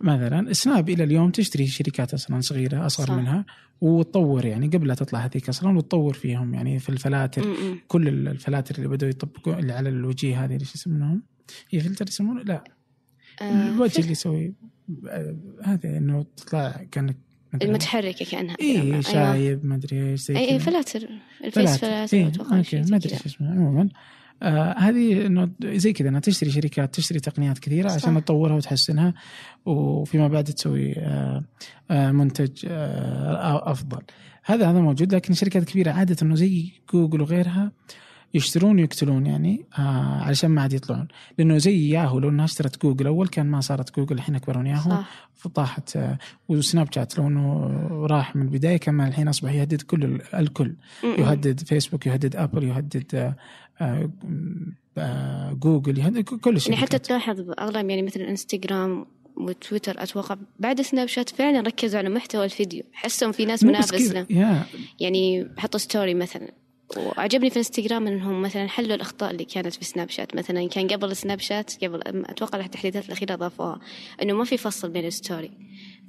مثلا سناب إلى اليوم تشتري شركات أصلا صغيرة أصغر صح. منها وتطور يعني قبل لا تطلع هذيك أصلا وتطور فيهم يعني في الفلاتر م-م. كل الفلاتر اللي بدأوا يطبقوا اللي على الوجيه هذه إيش يسمونهم؟ هي فلتر يسمونه؟ لا آه، الوجه اللي يسوي آه، هذا إنه تطلع كأنك المتحركة كأنها اي أيوة. شايب ما أدري إيش زي اي اي. فلاتر ال face فلاتر إيه، أوكي شيء زي ما أدري. إيش اسمها عموما آه هذه إنه زي كذا إنها تشتري شركات تشتري تقنيات كثيرة عشان صح. تطورها وتحسنها وفيما بعد تسوي آه آه منتج آه أفضل هذا هذا موجود لكن الشركات الكبيره عادة إنه زي جوجل وغيرها يشترون ويقتلون يعني آه علشان ما عاد يطلعون. لأنه زي ياهو لو إنها اشترت جوجل أول كان ما صارت جوجل. الحين اكبر من ياهو. صح. فطاحت آه، وسناب شات لو انه راح من البداية كمان الحين أصبح يهدد كل ال- الكل. يهدد فيسبوك يهدد أبل يهدد آه، آه، آه، جوجل يهدد كل شيء يعني حتى تلاحظ أغلب يعني مثل إنستغرام وتويتر أتوقع بعد سناب شات فعلا ركزوا على محتوى الفيديو. حسهم في ناس مو بس منافس كذا، له يا. يعني حطوا story مثلا. وعجبني في إنستغرام إنهم مثلا حلوا الأخطاء اللي كانت في سناب شات مثلا كان قبل سناب شات قبل أتوقع التحديثات الأخيرة ضافوها إنه ما في فصل بين ال story.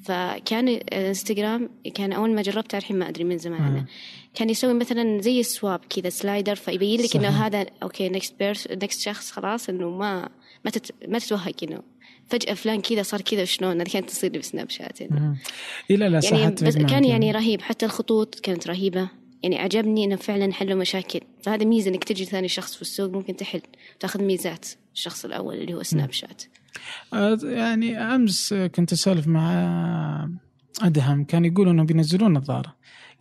فكان إنستغرام كان أول ما جربته الحين ما أدري من زمان. عنه كان يسوي مثلا زي ال swipe كذا slider فيبين لك إنه. هذا okay next pers- next شخص خلاص إنه ما ما تت ما تتوهق إنه فجأة فلان كذا صار كذا شلون؟ هذه كانت تصير لي في سناب شات يعني. لا لا يعني بس كان يعني رهيب حتى الخطوط كانت رهيبة. يعني عجبني إنه فعلا حلوا مشاكل. فهذا ميزة إنك تجي ثاني شخص في السوق ممكن تحل. تأخذ ميزات الشخص الأول اللي هو سناب شات يعني أمس كنت أسولف مع أدهم. كان يقول إنهم بينزلون نظاره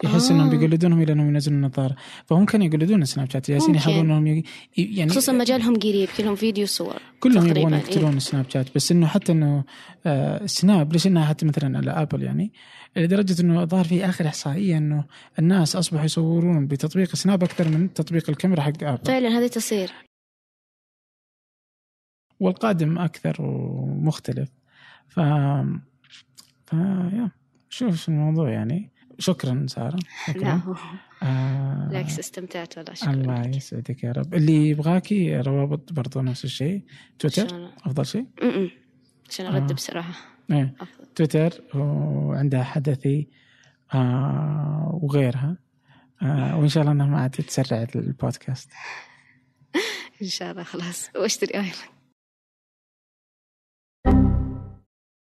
يحس آه. انهم بيقلدونهم إلى أنهم ينزلون نظاره فهم كانوا يقلدون سناب شات جالسين. يحاولون إنهم يعني خصوصا مجالهم قريب كلهم فيديو صور كلهم يبغون إيه. يقتلون سناب شات. بس إنه حتى إنه آه سناب ليش إنها حتى مثلا على آبل يعني؟ لدرجة إنه ظهر في آخر إحصائية إنه الناس أصبحوا يصورون بتطبيق سناب أكثر من تطبيق الكاميرا حق آبل. فعلا هذه تصير. والقادم أكثر ومختلف. ف ف يا شوف الموضوع يعني. شكرا سارة. لا شكرا. هو- آه بالعكس استمتعت والله. شكرا الله. يسعدك يا رب. اللي يبغاكي روابط برضو نفس الشيء. تويتر. أفضل شيء؟ م-م. عشان أرد آه. بصراحة إيه. تويتر وعندها حدثي آه وغيرها. آه وإن شاء الله إنها ما عاد تسرع البودكاست. إن شاء الله خلاص. وأشتري ايلاند